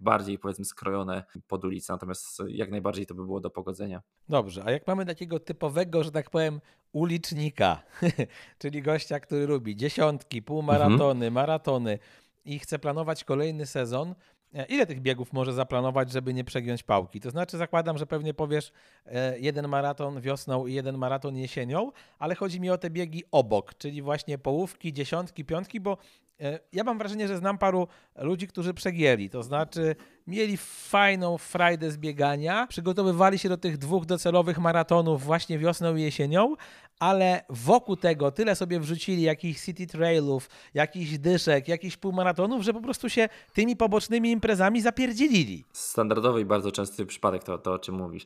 bardziej powiedzmy skrojone pod ulicę, natomiast jak najbardziej to by było do pogodzenia. Dobrze, a jak mamy takiego typowego, że tak powiem, ulicznika, czyli gościa, który lubi dziesiątki, półmaratony, mhm. maratony i chce planować kolejny sezon, E, ile tych biegów może zaplanować, żeby nie przegiąć pałki? To znaczy, zakładam, że pewnie powiesz e, jeden maraton wiosną i jeden maraton jesienią, ale chodzi mi o te biegi obok, czyli właśnie połówki, dziesiątki, piątki, bo e, ja mam wrażenie, że znam paru ludzi, którzy przegięli. To znaczy, mieli fajną frajdę z biegania, przygotowywali się do tych dwóch docelowych maratonów właśnie wiosną i jesienią, ale wokół tego tyle sobie wrzucili jakichś city trailów, jakichś dyszek, jakichś półmaratonów, że po prostu się tymi pobocznymi imprezami zapierdzielili. Standardowy i bardzo częsty przypadek to, to o czym mówisz.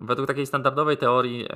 Według takiej standardowej teorii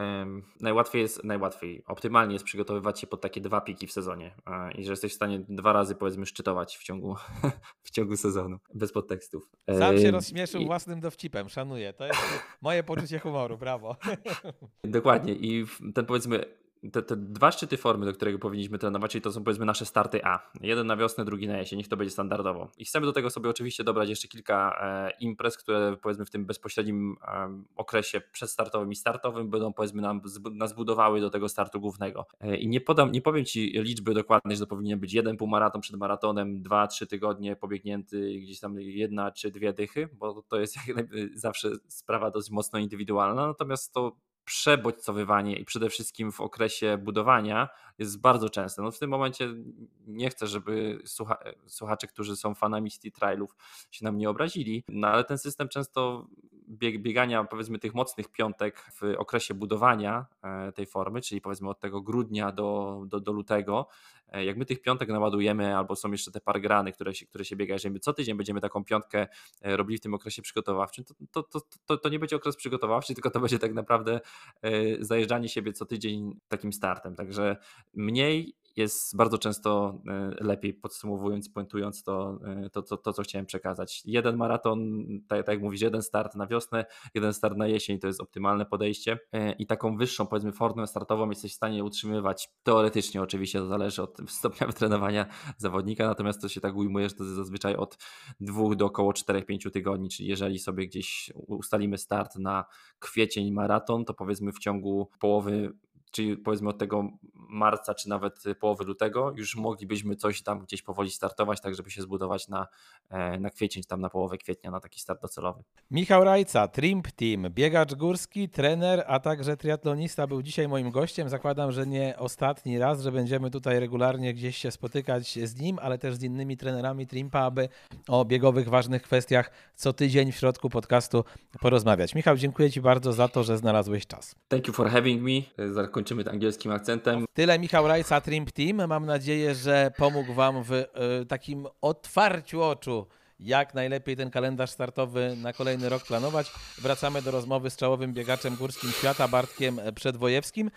najłatwiej jest, najłatwiej, optymalnie jest przygotowywać się pod takie dwa piki w sezonie i że jesteś w stanie dwa razy powiedzmy szczytować w ciągu, w ciągu sezonu, bez podtekstów. Sam się rozśmieszył I... własnym dowcipem, szanuję. To jest moje poczucie humoru, brawo. Dokładnie i ten powiedzmy te, te, dwa szczyty formy, do którego powinniśmy trenować, czyli to są powiedzmy nasze starty A. Jeden na wiosnę, drugi na jesień, niech to będzie standardowo. I chcemy do tego sobie oczywiście dobrać jeszcze kilka e, imprez, które powiedzmy w tym bezpośrednim e, okresie przedstartowym i startowym będą powiedzmy nam, nas budowały do tego startu głównego. E, I nie podam, nie powiem Ci liczby dokładnej, że to powinien być jeden półmaraton przed maratonem, dwa, trzy tygodnie pobiegnięty, gdzieś tam jedna czy dwie dychy, bo to jest jak zawsze sprawa dość mocno indywidualna, natomiast to przebodźcowywanie i przede wszystkim w okresie budowania jest bardzo częste. No w tym momencie nie chcę, żeby słucha słuchacze, którzy są fanami City Trailów się nam nie obrazili, no ale ten system często bieg biegania powiedzmy tych mocnych piątek w okresie budowania e, tej formy, czyli powiedzmy od tego grudnia do, do, do lutego, e, jak my tych piątek naładujemy, albo są jeszcze te pargrany, które się, które się biega, jeżeli my co tydzień będziemy taką piątkę e, robili w tym okresie przygotowawczym, to, to, to, to, to nie będzie okres przygotowawczy, tylko to będzie tak naprawdę zajeżdżanie siebie co tydzień takim startem. Także mniej jest bardzo często e, lepiej, podsumowując, pointując to, e, to, to, to, co chciałem przekazać. Jeden maraton, tak, tak jak mówisz, jeden start na wiosnę, jeden start na jesień to jest optymalne podejście e, i taką wyższą, powiedzmy, formę startową jesteś w stanie utrzymywać teoretycznie, oczywiście to zależy od stopnia wytrenowania zawodnika, natomiast to się tak ujmuje, że to jest zazwyczaj od dwóch do około 4-5 tygodni, czyli jeżeli sobie gdzieś ustalimy start na kwiecień maraton, to powiedzmy w ciągu połowy czyli powiedzmy od tego marca, czy nawet połowy lutego, już moglibyśmy coś tam gdzieś powoli startować, tak żeby się zbudować na, e, na kwiecień, tam na połowę kwietnia, na taki start docelowy. Michał Rajca, Trimp Team, biegacz górski, trener, a także triatlonista był dzisiaj moim gościem. Zakładam, że nie ostatni raz, że będziemy tutaj regularnie gdzieś się spotykać z nim, ale też z innymi trenerami Trimpa, aby o biegowych, ważnych kwestiach co tydzień w środku podcastu porozmawiać. Michał, dziękuję Ci bardzo za to, że znalazłeś czas. Thank you for having me. Zakończymy angielskim akcentem. Tyle Michał Rajca, Trimp Team. Mam nadzieję, że pomógł Wam w y, takim otwarciu oczu jak najlepiej ten kalendarz startowy na kolejny rok planować. Wracamy do rozmowy z czołowym biegaczem górskim świata Bartkiem Przedwojewskim.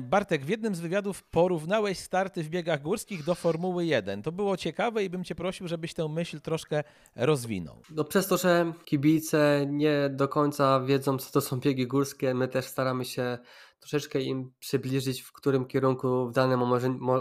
Bartek, w jednym z wywiadów porównałeś starty w biegach górskich do Formuły 1. To było ciekawe i bym cię prosił, żebyś tę myśl troszkę rozwinął. No przez to, że kibice nie do końca wiedzą, co to są biegi górskie, my też staramy się troszeczkę im przybliżyć, w którym kierunku w danym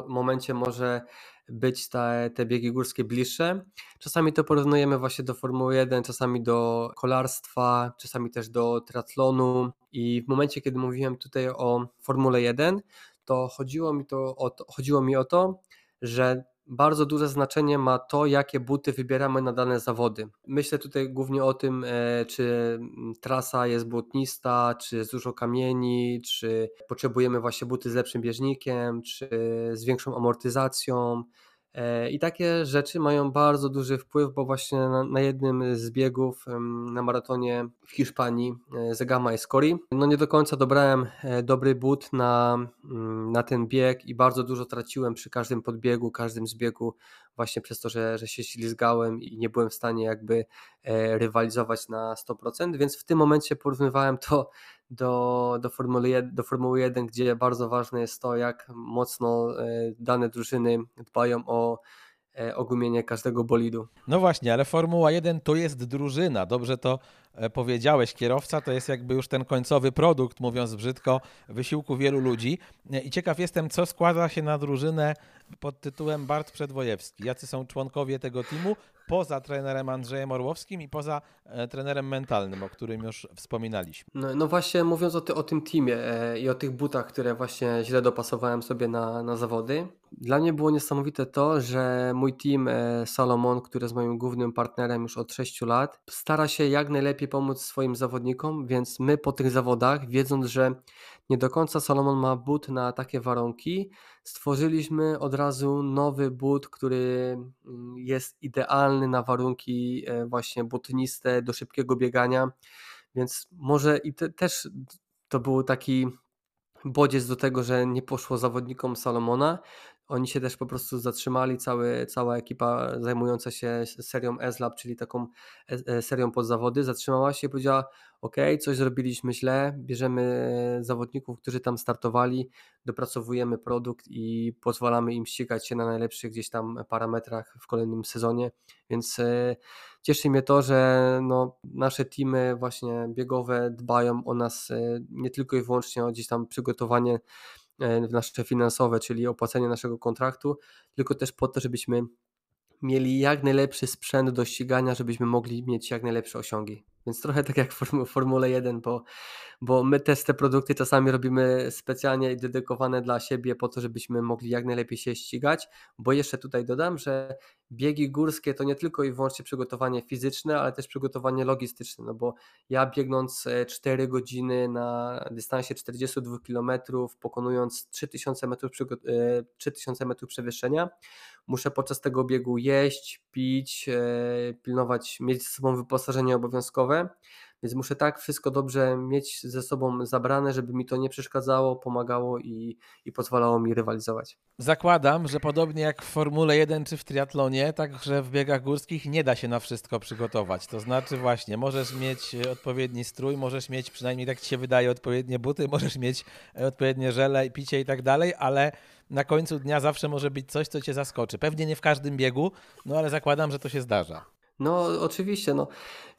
momencie może być te, te biegi górskie bliższe. Czasami to porównujemy właśnie do Formuły 1, czasami do kolarstwa, czasami też do triatlonu i w momencie, kiedy mówiłem tutaj o Formule 1, to chodziło mi, to o to, chodziło mi o to, że bardzo duże znaczenie ma to, jakie buty wybieramy na dane zawody. Myślę tutaj głównie o tym, e, czy trasa jest błotnista, czy jest dużo kamieni, czy potrzebujemy właśnie buty z lepszym bieżnikiem, czy z większą amortyzacją. E, I takie rzeczy mają bardzo duży wpływ, bo właśnie na, na jednym z biegów na maratonie w Hiszpanii, e, Zegama Escori, no nie do końca dobrałem e, dobry but na, mm, na ten bieg i bardzo dużo traciłem przy każdym podbiegu, każdym zbiegu, właśnie przez to, że, że się ślizgałem i nie byłem w stanie jakby rywalizować na 100%, więc w tym momencie porównywałem to do, do, Formuły 1, do Formuły 1, gdzie bardzo ważne jest to, jak mocno e, dane drużyny dbają o e, ogumienie każdego bolidu. No właśnie, ale Formuła 1 to jest drużyna. Dobrze to e, powiedziałeś. Kierowca to jest jakby już ten końcowy produkt, mówiąc brzydko, wysiłku wielu ludzi. I ciekaw jestem, co składa się na drużynę pod tytułem Bart Przedwojewski. Jacy są członkowie tego teamu? poza trenerem Andrzejem Orłowskim i poza e, trenerem mentalnym, o którym już wspominaliśmy. No, no właśnie mówiąc o, ty, o tym teamie e, i o tych butach, które właśnie źle dopasowałem sobie na, na zawody, dla mnie było niesamowite to, że mój team e, Salomon, który jest moim głównym partnerem już od 6 lat, stara się jak najlepiej pomóc swoim zawodnikom, więc my po tych zawodach, wiedząc, że nie do końca Salomon ma but na takie warunki, stworzyliśmy od razu nowy but, który mm, jest idealny na warunki e, właśnie butniste do szybkiego biegania, więc może i te, też to był taki bodziec do tego, że nie poszło zawodnikom Salomona, oni się też po prostu zatrzymali, cały, cała ekipa zajmująca się serią S-Lab, czyli taką e, e, serią pod zawody, zatrzymała się i powiedziała: OK, coś zrobiliśmy źle, bierzemy zawodników, którzy tam startowali, dopracowujemy produkt i pozwalamy im ścigać się na najlepszych gdzieś tam parametrach w kolejnym sezonie. Więc e, cieszy mnie to, że no, nasze teamy właśnie biegowe dbają o nas nie tylko i wyłącznie o gdzieś tam przygotowanie nasze finansowe, czyli opłacenie naszego kontraktu, tylko też po to, żebyśmy mieli jak najlepszy sprzęt do ścigania, żebyśmy mogli mieć jak najlepsze osiągi. Więc trochę tak jak w Formule 1, bo, bo my też te produkty czasami robimy specjalnie dedykowane dla siebie po to, żebyśmy mogli jak najlepiej się ścigać, bo jeszcze tutaj dodam, że biegi górskie to nie tylko i wyłącznie przygotowanie fizyczne, ale też przygotowanie logistyczne, no bo ja biegnąc 4 e, godziny na dystansie 42 km, pokonując 3000 metrów, 3000 e, metrów przewyższenia, muszę podczas tego biegu jeść, pić, e, pilnować, mieć ze sobą wyposażenie obowiązkowe, więc muszę tak wszystko dobrze mieć ze sobą zabrane, żeby mi to nie przeszkadzało, pomagało i, i pozwalało mi rywalizować. Zakładam, że podobnie jak w Formule 1 czy w triatlonie, także w biegach górskich nie da się na wszystko przygotować. To znaczy właśnie, możesz mieć odpowiedni strój, możesz mieć przynajmniej tak ci się wydaje odpowiednie buty, możesz mieć odpowiednie żele, picie i tak dalej, ale na końcu dnia zawsze może być coś, co cię zaskoczy. Pewnie nie w każdym biegu, no ale zakładam, że to się zdarza. No, oczywiście, no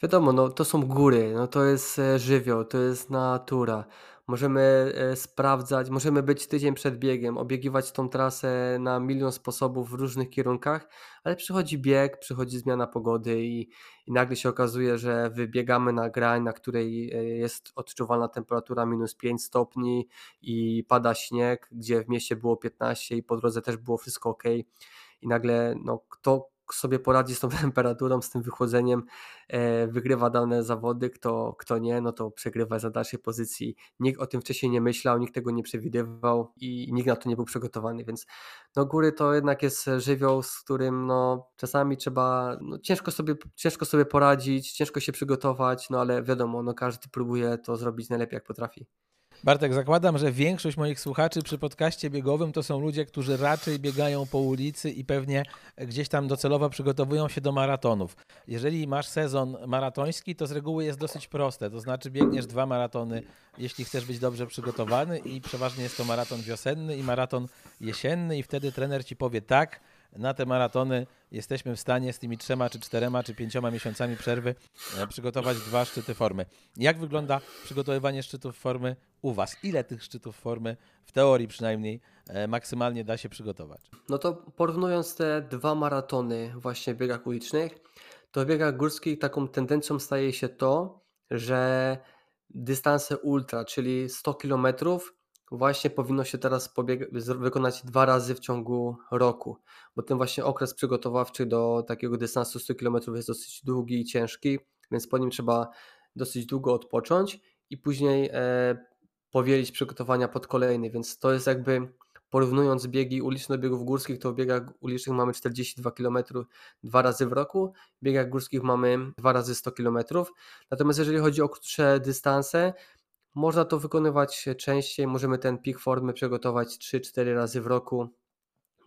wiadomo, no to są góry, no to jest e, żywioł, to jest natura. Możemy e, sprawdzać, możemy być tydzień przed biegiem, obiegiwać tą trasę na milion sposobów w różnych kierunkach, ale przychodzi bieg, przychodzi zmiana pogody i, i nagle się okazuje, że wybiegamy na grań, na której e, jest odczuwalna temperatura minus 5 stopni i pada śnieg, gdzie w mieście było 15 i po drodze też było wszystko ok. I nagle no, kto, sobie poradzi z tą temperaturą, z tym wychłodzeniem, e, wygrywa dane zawody, kto, kto nie, no to przegrywa za dalszej pozycji. Nikt o tym wcześniej nie myślał, nikt tego nie przewidywał i nikt na to nie był przygotowany, więc no góry to jednak jest żywioł, z którym no czasami trzeba, no ciężko sobie, ciężko sobie poradzić, ciężko się przygotować, no ale wiadomo, no każdy próbuje to zrobić najlepiej jak potrafi. Bartek, zakładam, że większość moich słuchaczy przy podcaście biegowym to są ludzie, którzy raczej biegają po ulicy i pewnie gdzieś tam docelowo przygotowują się do maratonów. Jeżeli masz sezon maratoński, to z reguły jest dosyć proste. To znaczy biegniesz dwa maratony, jeśli chcesz być dobrze przygotowany i przeważnie jest to maraton wiosenny i maraton jesienny i wtedy trener ci powie tak, na te maratony jesteśmy w stanie z tymi trzema, czy czterema, czy pięcioma miesiącami przerwy e, przygotować dwa szczyty formy. Jak wygląda przygotowywanie szczytów formy u Was? Ile tych szczytów formy, w teorii przynajmniej, e, maksymalnie da się przygotować? No to porównując te dwa maratony właśnie w biegach ulicznych, to w biegach górskich taką tendencją staje się to, że dystanse ultra, czyli 100 kilometrów, właśnie powinno się teraz wykonać dwa razy w ciągu roku, bo ten właśnie okres przygotowawczy do takiego dystansu 100 km jest dosyć długi i ciężki, więc po nim trzeba dosyć długo odpocząć i później e, powielić przygotowania pod kolejny, więc to jest jakby porównując biegi uliczne do biegów górskich, to w biegach ulicznych mamy 42 km dwa razy w roku, w biegach górskich mamy dwa razy 100 km. Natomiast jeżeli chodzi o krótsze dystanse, można to wykonywać częściej, możemy ten pik formy przygotować 3-4 razy w roku,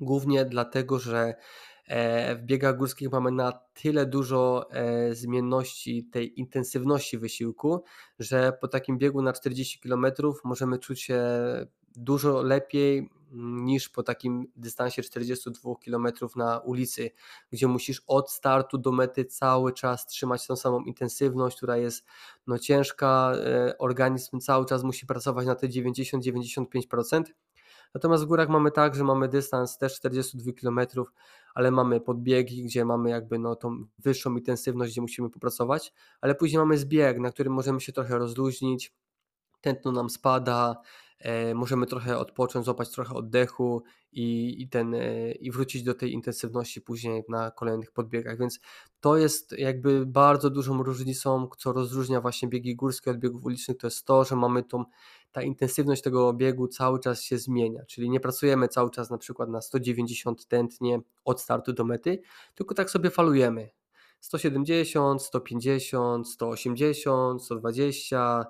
głównie dlatego, że e, w biegach górskich mamy na tyle dużo e, zmienności tej intensywności wysiłku, że po takim biegu na 40 km możemy czuć się dużo lepiej niż po takim dystansie 42 km na ulicy, gdzie musisz od startu do mety cały czas trzymać tą samą intensywność, która jest no, ciężka, e, organizm cały czas musi pracować na te 90-95%. Natomiast w górach mamy tak, że mamy dystans też 42 km, ale mamy podbiegi, gdzie mamy jakby no tą wyższą intensywność, gdzie musimy popracować, ale później mamy zbieg, na którym możemy się trochę rozluźnić, tętno nam spada, E, możemy trochę odpocząć, złapać trochę oddechu i, i, ten, e, i wrócić do tej intensywności później na kolejnych podbiegach. Więc to jest jakby bardzo dużą różnicą, co rozróżnia właśnie biegi górskie od biegów ulicznych, to jest to, że mamy tą, ta intensywność tego biegu cały czas się zmienia, czyli nie pracujemy cały czas na przykład na 190 tętnie od startu do mety, tylko tak sobie falujemy. 170, 150, 180, 120,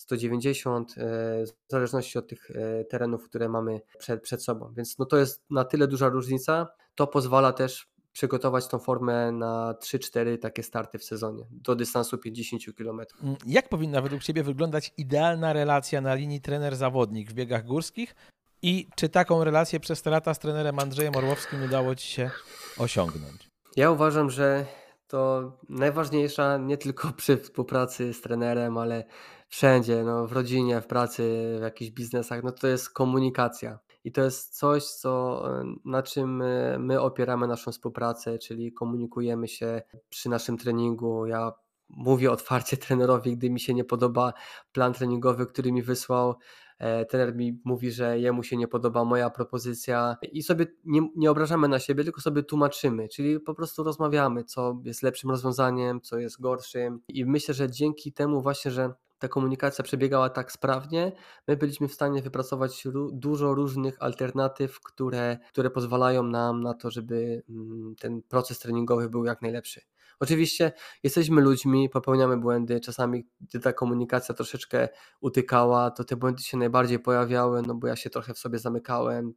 190, e, w zależności od tych e, terenów, które mamy przed, przed sobą. Więc no to jest na tyle duża różnica. To pozwala też przygotować tą formę na 3-4 takie starty w sezonie do dystansu 50 km. Mm, jak powinna według Ciebie wyglądać idealna relacja na linii trener-zawodnik w biegach górskich i czy taką relację przez te lata z trenerem Andrzejem Orłowskim udało Ci się osiągnąć? Ja uważam, że to najważniejsza nie tylko przy współpracy z trenerem, ale wszędzie, no, w rodzinie, w pracy, w jakichś biznesach, no to jest komunikacja. I to jest coś, co, na czym my opieramy naszą współpracę, czyli komunikujemy się przy naszym treningu. Ja mówię otwarcie trenerowi, gdy mi się nie podoba plan treningowy, który mi wysłał. E, trener mi mówi, że jemu się nie podoba moja propozycja i sobie nie, nie obrażamy na siebie, tylko sobie tłumaczymy, czyli po prostu rozmawiamy, co jest lepszym rozwiązaniem, co jest gorszym. I myślę, że dzięki temu właśnie, że ta komunikacja przebiegała tak sprawnie, my byliśmy w stanie wypracować dużo różnych alternatyw, które, które pozwalają nam na to, żeby mm, ten proces treningowy był jak najlepszy. Oczywiście jesteśmy ludźmi, popełniamy błędy, czasami gdy ta komunikacja troszeczkę utykała, to te błędy się najbardziej pojawiały, no bo ja się trochę w sobie zamykałem,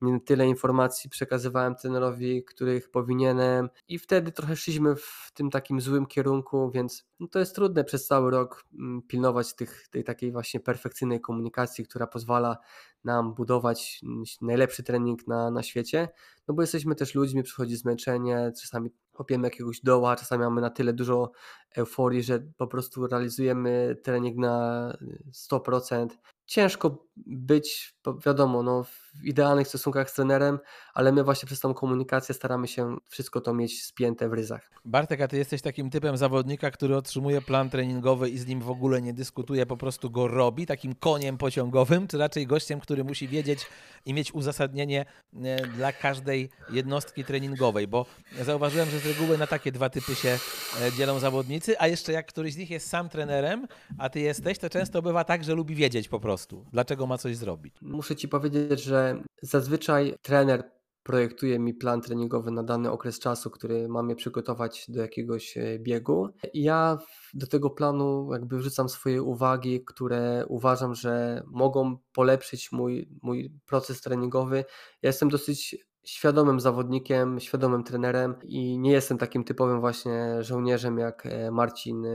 nie tyle informacji przekazywałem trenerowi, których powinienem. I wtedy trochę szliśmy w tym takim złym kierunku, więc no to jest trudne przez cały rok mm, pilnować tych, tej takiej właśnie perfekcyjnej komunikacji, która pozwala nam budować mm, najlepszy trening na, na świecie, no bo jesteśmy też ludźmi, przychodzi zmęczenie, czasami kopiemy jakiegoś doła, czasami mamy na tyle dużo euforii, że po prostu realizujemy trening na 100%. Ciężko być, wiadomo, no, w idealnych stosunkach z trenerem, ale my właśnie przez tą komunikację staramy się wszystko to mieć spięte w ryzach. Bartek, a ty jesteś takim typem zawodnika, który otrzymuje plan treningowy i z nim w ogóle nie dyskutuje, po prostu go robi, takim koniem pociągowym, czy raczej gościem, który musi wiedzieć i mieć uzasadnienie e, dla każdej jednostki treningowej, bo zauważyłem, że z reguły na takie dwa typy się e, dzielą zawodnicy, a jeszcze jak któryś z nich jest sam trenerem, a ty jesteś, to często bywa tak, że lubi wiedzieć po prostu, dlaczego ma coś zrobić. Muszę ci powiedzieć, że zazwyczaj trener projektuje mi plan treningowy na dany okres czasu, który ma mnie przygotować do jakiegoś e, biegu. I ja do tego planu jakby wrzucam swoje uwagi, które uważam, że mogą polepszyć mój, mój proces treningowy. Ja jestem dosyć świadomym zawodnikiem, świadomym trenerem i nie jestem takim typowym właśnie żołnierzem jak e, Marcin e,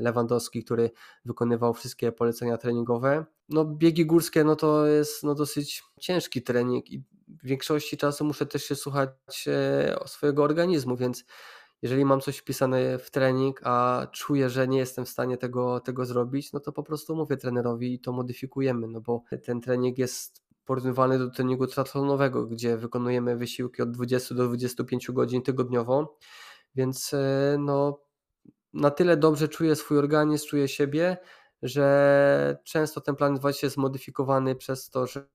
Lewandowski, który wykonywał wszystkie polecenia treningowe. No biegi górskie no to jest no dosyć ciężki trening i w większości czasu muszę też się słuchać e, swojego organizmu, więc jeżeli mam coś wpisane w trening, a czuję, że nie jestem w stanie tego, tego zrobić, no to po prostu mówię trenerowi i to modyfikujemy, no bo ten trening jest porównywany do treningu triathlonowego, gdzie wykonujemy wysiłki od 20 do 25 godzin tygodniowo, więc e, no na tyle dobrze czuję swój organizm, czuję siebie, że często ten plan właśnie jest zmodyfikowany przez to, że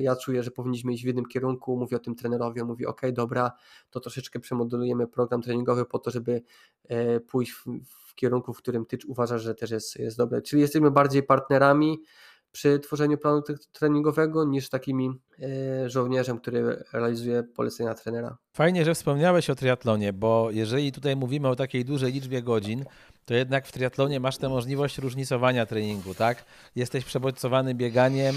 ja czuję, że powinniśmy iść w jednym kierunku, mówię o tym trenerowi, on mówi ok, dobra, to troszeczkę przemodelujemy program treningowy po to, żeby e, pójść w, w kierunku, w którym ty uważasz, że też jest, jest dobre. Czyli jesteśmy bardziej partnerami, przy tworzeniu planu treningowego niż takimi e, żołnierzem, który realizuje polecenia trenera. Fajnie, że wspomniałeś o triatlonie, bo jeżeli tutaj mówimy o takiej dużej liczbie godzin, to jednak w triatlonie masz tę możliwość różnicowania treningu, tak? Jesteś przebodźcowany bieganiem,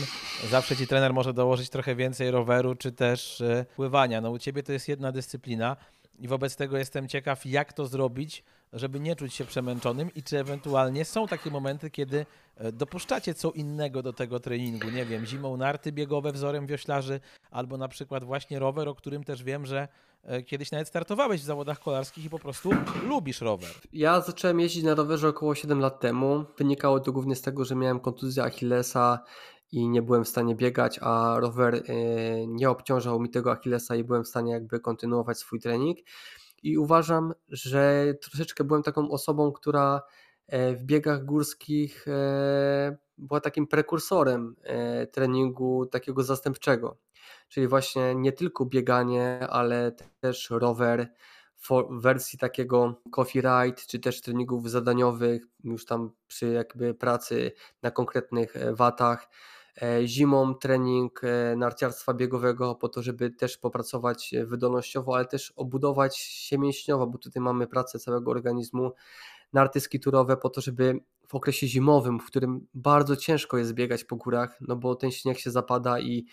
zawsze ci trener może dołożyć trochę więcej roweru czy też e, pływania. No u ciebie to jest jedna dyscyplina i wobec tego jestem ciekaw, jak to zrobić, żeby nie czuć się przemęczonym i czy ewentualnie są takie momenty, kiedy e, dopuszczacie co innego do tego treningu. Nie wiem, zimą narty biegowe wzorem wioślarzy albo na przykład właśnie rower, o którym też wiem, że e, kiedyś nawet startowałeś w zawodach kolarskich i po prostu lubisz rower. Ja zacząłem jeździć na rowerze około 7 lat temu. Wynikało to głównie z tego, że miałem kontuzję Achillesa i nie byłem w stanie biegać, a rower e, nie obciążał mi tego Achillesa i byłem w stanie jakby kontynuować swój trening i uważam, że troszeczkę byłem taką osobą, która e, w biegach górskich e, była takim prekursorem treningu takiego zastępczego. Czyli właśnie nie tylko bieganie, ale też rower w wersji takiego coffee ride, czy też treningów zadaniowych, już tam przy jakby pracy na konkretnych watach. E, zimą trening e, narciarstwa biegowego po to, żeby też popracować wydolnościowo, ale też obudować się mięśniowo, bo tutaj mamy pracę całego organizmu, narty skiturowe po to, żeby w okresie zimowym, w którym bardzo ciężko jest biegać po górach, no bo ten śnieg się zapada i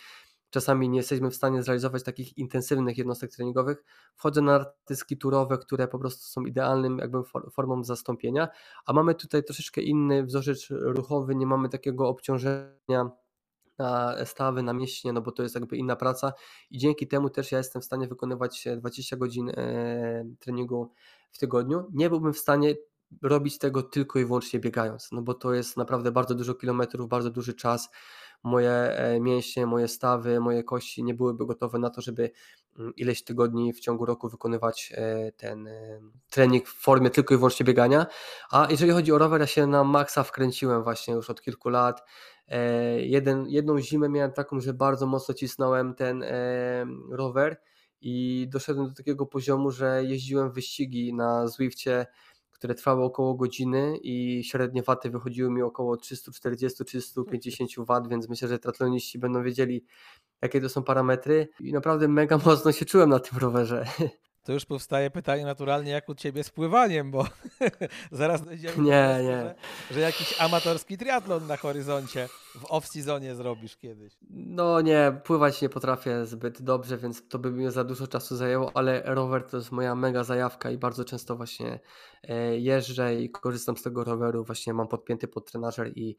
czasami nie jesteśmy w stanie zrealizować takich intensywnych jednostek treningowych, wchodzę na narty skiturowe, które po prostu są idealnym jakby formą zastąpienia, a mamy tutaj troszeczkę inny wzorzec ruchowy, nie mamy takiego obciążenia na stawy, na mięśnie, no bo to jest jakby inna praca i dzięki temu też ja jestem w stanie wykonywać 20 godzin e, treningu w tygodniu. Nie byłbym w stanie robić tego tylko i wyłącznie biegając, no bo to jest naprawdę bardzo dużo kilometrów, bardzo duży czas. Moje e, mięśnie, moje stawy, moje kości nie byłyby gotowe na to, żeby mm, ileś tygodni w ciągu roku wykonywać e, ten trening w formie tylko i wyłącznie biegania. A jeżeli chodzi o rower, ja się na maksa wkręciłem właśnie już od kilku lat. E, jeden, jedną zimę miałem taką, że bardzo mocno cisnąłem ten e, rower i doszedłem do takiego poziomu, że jeździłem wyścigi na Zwifcie, które trwały około godziny i średnie waty wychodziły mi około 340-350 wat, więc myślę, że triatloniści będą wiedzieli, jakie to są parametry i naprawdę mega mocno się czułem na tym rowerze. To już powstaje pytanie naturalnie, jak u ciebie z pływaniem, bo zaraz dojdziemy nie, do nie. Że, że, jakiś amatorski triatlon na horyzoncie w off-seasonie zrobisz kiedyś. No nie, pływać nie potrafię zbyt dobrze, więc to by mi za dużo czasu zajęło, ale rower to jest moja mega zajawka i bardzo często właśnie e, jeżdżę i korzystam z tego roweru, właśnie mam podpięty pod trenażer i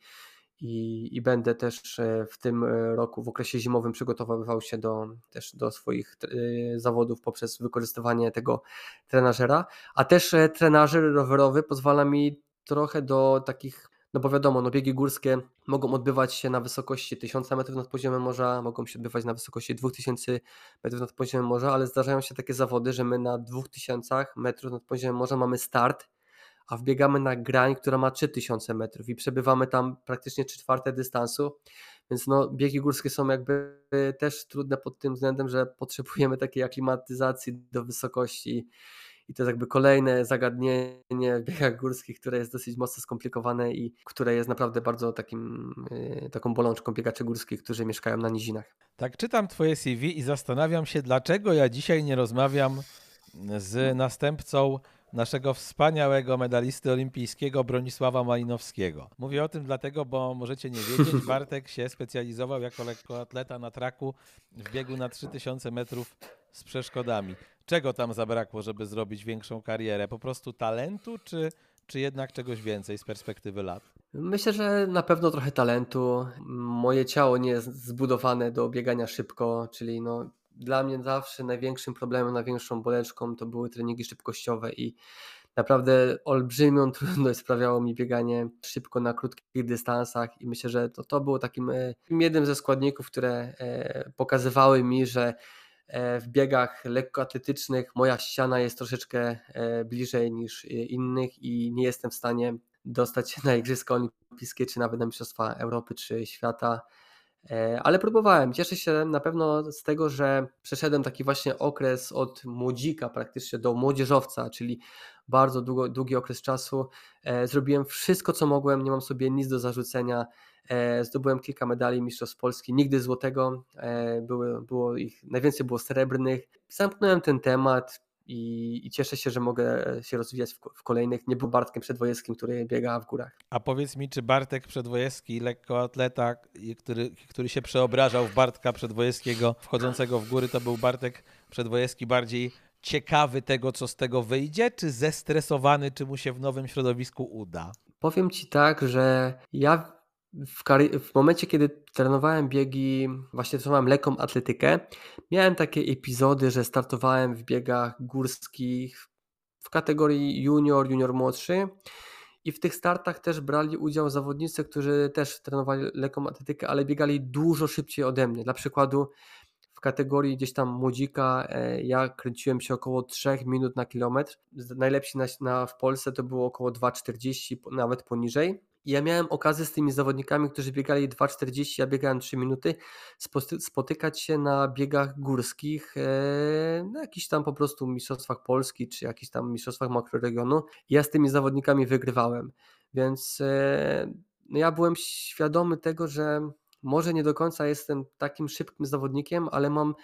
i, i będę też e, w tym e, roku w okresie zimowym przygotowywał się do, też do swoich e, zawodów poprzez wykorzystywanie tego trenażera, a też trenażer rowerowy pozwala mi trochę do takich no bo wiadomo, no biegi górskie mogą odbywać się na wysokości 1000 metrów nad poziomem morza, mogą się odbywać na wysokości 2000 metrów nad poziomem morza, ale zdarzają się takie zawody, że my na 2000 metrów nad poziomem morza mamy start a wbiegamy na grań, która ma 3000 metrów i przebywamy tam praktycznie 3 czwarte dystansu, więc no, biegi górskie są jakby też trudne pod tym względem, że potrzebujemy takiej aklimatyzacji do wysokości i to jest jakby kolejne zagadnienie w biegach górskich, które jest dosyć mocno skomplikowane i które jest naprawdę bardzo takim, y, taką bolączką biegaczy górskich, którzy mieszkają na nizinach. Tak, czytam Twoje CV i zastanawiam się, dlaczego ja dzisiaj nie rozmawiam z następcą naszego wspaniałego medalisty olimpijskiego Bronisława Malinowskiego. Mówię o tym dlatego, bo możecie nie wiedzieć, Bartek się specjalizował jako lekkoatleta na traku w biegu na 3000 metrów z przeszkodami. Czego tam zabrakło, żeby zrobić większą karierę? Po prostu talentu, czy, czy jednak czegoś więcej z perspektywy lat? Myślę, że na pewno trochę talentu. Moje ciało nie jest zbudowane do biegania szybko, czyli no, dla mnie zawsze największym problemem, największą boleczką to były treningi szybkościowe i naprawdę olbrzymią trudność sprawiało mi bieganie szybko na krótkich dystansach i myślę, że to, to było takim e, jednym ze składników, które e, pokazywały mi, że e, w biegach lekkoatletycznych moja ściana jest troszeczkę bliżej niż innych i nie jestem w stanie dostać się na Igrzyska Olimpijskie, czy nawet na Mistrzostwa Europy, czy świata ale próbowałem. Cieszę się na pewno z tego, że przeszedłem taki właśnie okres od młodzika praktycznie do młodzieżowca, czyli bardzo długo, długi okres czasu. E, zrobiłem wszystko, co mogłem, nie mam sobie nic do zarzucenia. E, zdobyłem kilka medali Mistrzostw Polski, nigdy złotego, były, było ich, najwięcej było srebrnych. Zamknąłem ten temat, i, i, cieszę się, że mogę się rozwijać w, w, kolejnych. Nie był Bartkiem Przedwojewskim, który biega w górach. A powiedz mi, czy Bartek Przedwojewski, lekkoatleta, który, który się przeobrażał w Bartka Przedwojewskiego wchodzącego w góry, to był Bartek Przedwojewski bardziej ciekawy tego, co z tego wyjdzie, czy zestresowany, czy mu się w nowym środowisku uda? Powiem Ci tak, że ja w, w, momencie, kiedy trenowałem biegi, właśnie trenowałem lekką atletykę, miałem takie epizody, że startowałem w biegach górskich w kategorii junior, junior młodszy i w tych startach też brali udział zawodnicy, którzy też trenowali lekką atletykę, ale biegali dużo szybciej ode mnie. Dla przykładu w kategorii gdzieś tam młodzika e, ja kręciłem się około 3 minut na kilometr. Najlepsi na, na, w Polsce to było około 2,40, nawet poniżej ja miałem okazję z tymi zawodnikami, którzy biegali 2,40, ja biegałem 3 minuty, spotykać się na biegach górskich, e, na jakichś tam po prostu mistrzostwach Polski, czy jakichś tam mistrzostwach makroregionu. Ja z tymi zawodnikami wygrywałem, więc e, no ja byłem świadomy tego, że może nie do końca jestem takim szybkim zawodnikiem, ale mam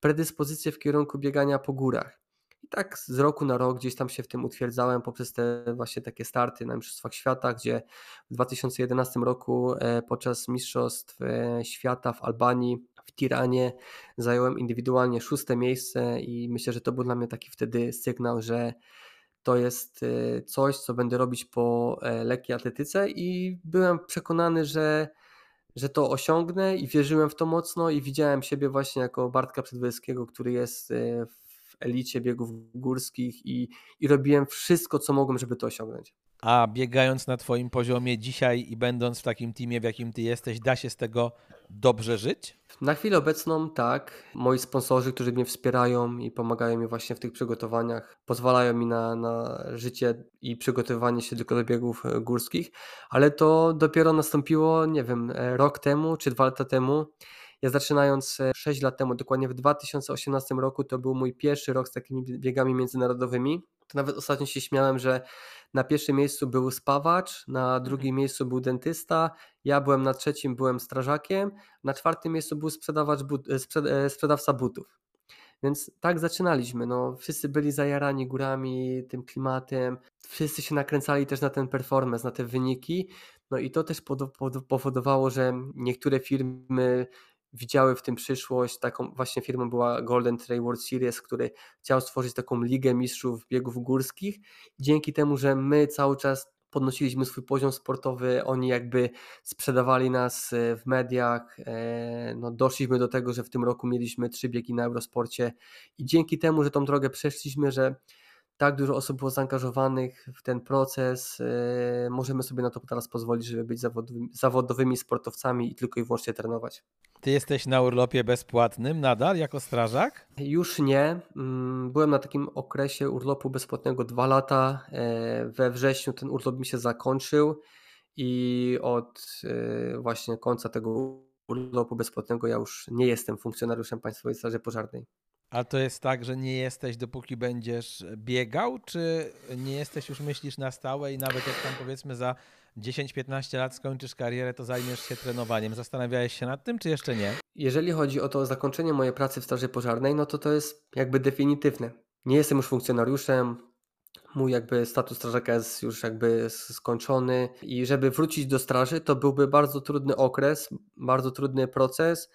predyspozycję w kierunku biegania po górach. I tak z roku na rok gdzieś tam się w tym utwierdzałem poprzez te właśnie takie starty na Mistrzostwach Świata, gdzie w 2011 roku e, podczas Mistrzostw e, Świata w Albanii, w Tiranie zająłem indywidualnie szóste miejsce i myślę, że to był dla mnie taki wtedy sygnał, że to jest e, coś, co będę robić po lekkiej atletyce i byłem przekonany, że że to osiągnę i wierzyłem w to mocno i widziałem siebie właśnie jako Bartka Przedwojewskiego, który jest w elicie biegów górskich i, i robiłem wszystko, co mogłem, żeby to osiągnąć. A biegając na Twoim poziomie dzisiaj i będąc w takim teamie, w jakim Ty jesteś, da się z tego dobrze żyć? Na chwilę obecną tak. Moi sponsorzy, którzy mnie wspierają i pomagają mi właśnie w tych przygotowaniach, pozwalają mi na, na życie i przygotowywanie się tylko do biegów górskich, ale to dopiero nastąpiło, nie wiem, rok temu czy dwa lata temu. Ja zaczynając 6 e, lat temu, dokładnie w 2018 roku, to był mój pierwszy rok z takimi biegami międzynarodowymi. To nawet ostatnio się śmiałem, że na pierwszym miejscu był spawacz, na drugim mhm. miejscu był dentysta, ja byłem na trzecim, byłem strażakiem, na czwartym miejscu był sprzedawacz but, e, sprzed, e, sprzedawca butów. Więc tak zaczynaliśmy. No, wszyscy byli zajarani górami, tym klimatem. Wszyscy się nakręcali też na ten performance, na te wyniki. No i to też powodowało, że niektóre firmy widziały w tym przyszłość. Taką właśnie firmą była Golden Trail World Series, który chciał stworzyć taką ligę mistrzów biegów górskich. Dzięki temu, że my cały czas podnosiliśmy swój poziom sportowy, oni jakby sprzedawali nas e, w mediach. E, no, doszliśmy do tego, że w tym roku mieliśmy trzy biegi na Eurosporcie i dzięki temu, że tą drogę przeszliśmy, że tak dużo osób było zaangażowanych w ten proces. E, możemy sobie na to teraz pozwolić, żeby być zawodowymi, zawodowymi sportowcami i tylko i wyłącznie trenować. Ty jesteś na urlopie bezpłatnym nadal jako strażak? Już nie. Mm, byłem na takim okresie urlopu bezpłatnego dwa lata. E, we wrześniu ten urlop mi się zakończył i od e, właśnie końca tego urlopu bezpłatnego ja już nie jestem funkcjonariuszem Państwowej Straży Pożarnej. A to jest tak, że nie jesteś dopóki będziesz biegał, czy nie jesteś już myślisz na stałe i nawet jak tam powiedzmy za 10-15 lat skończysz karierę, to zajmiesz się trenowaniem. Zastanawiałeś się nad tym, czy jeszcze nie? Jeżeli chodzi o to zakończenie mojej pracy w Straży Pożarnej, no to to jest jakby definitywne. Nie jestem już funkcjonariuszem, mój jakby status strażaka jest już jakby skończony i żeby wrócić do straży, to byłby bardzo trudny okres, bardzo trudny proces,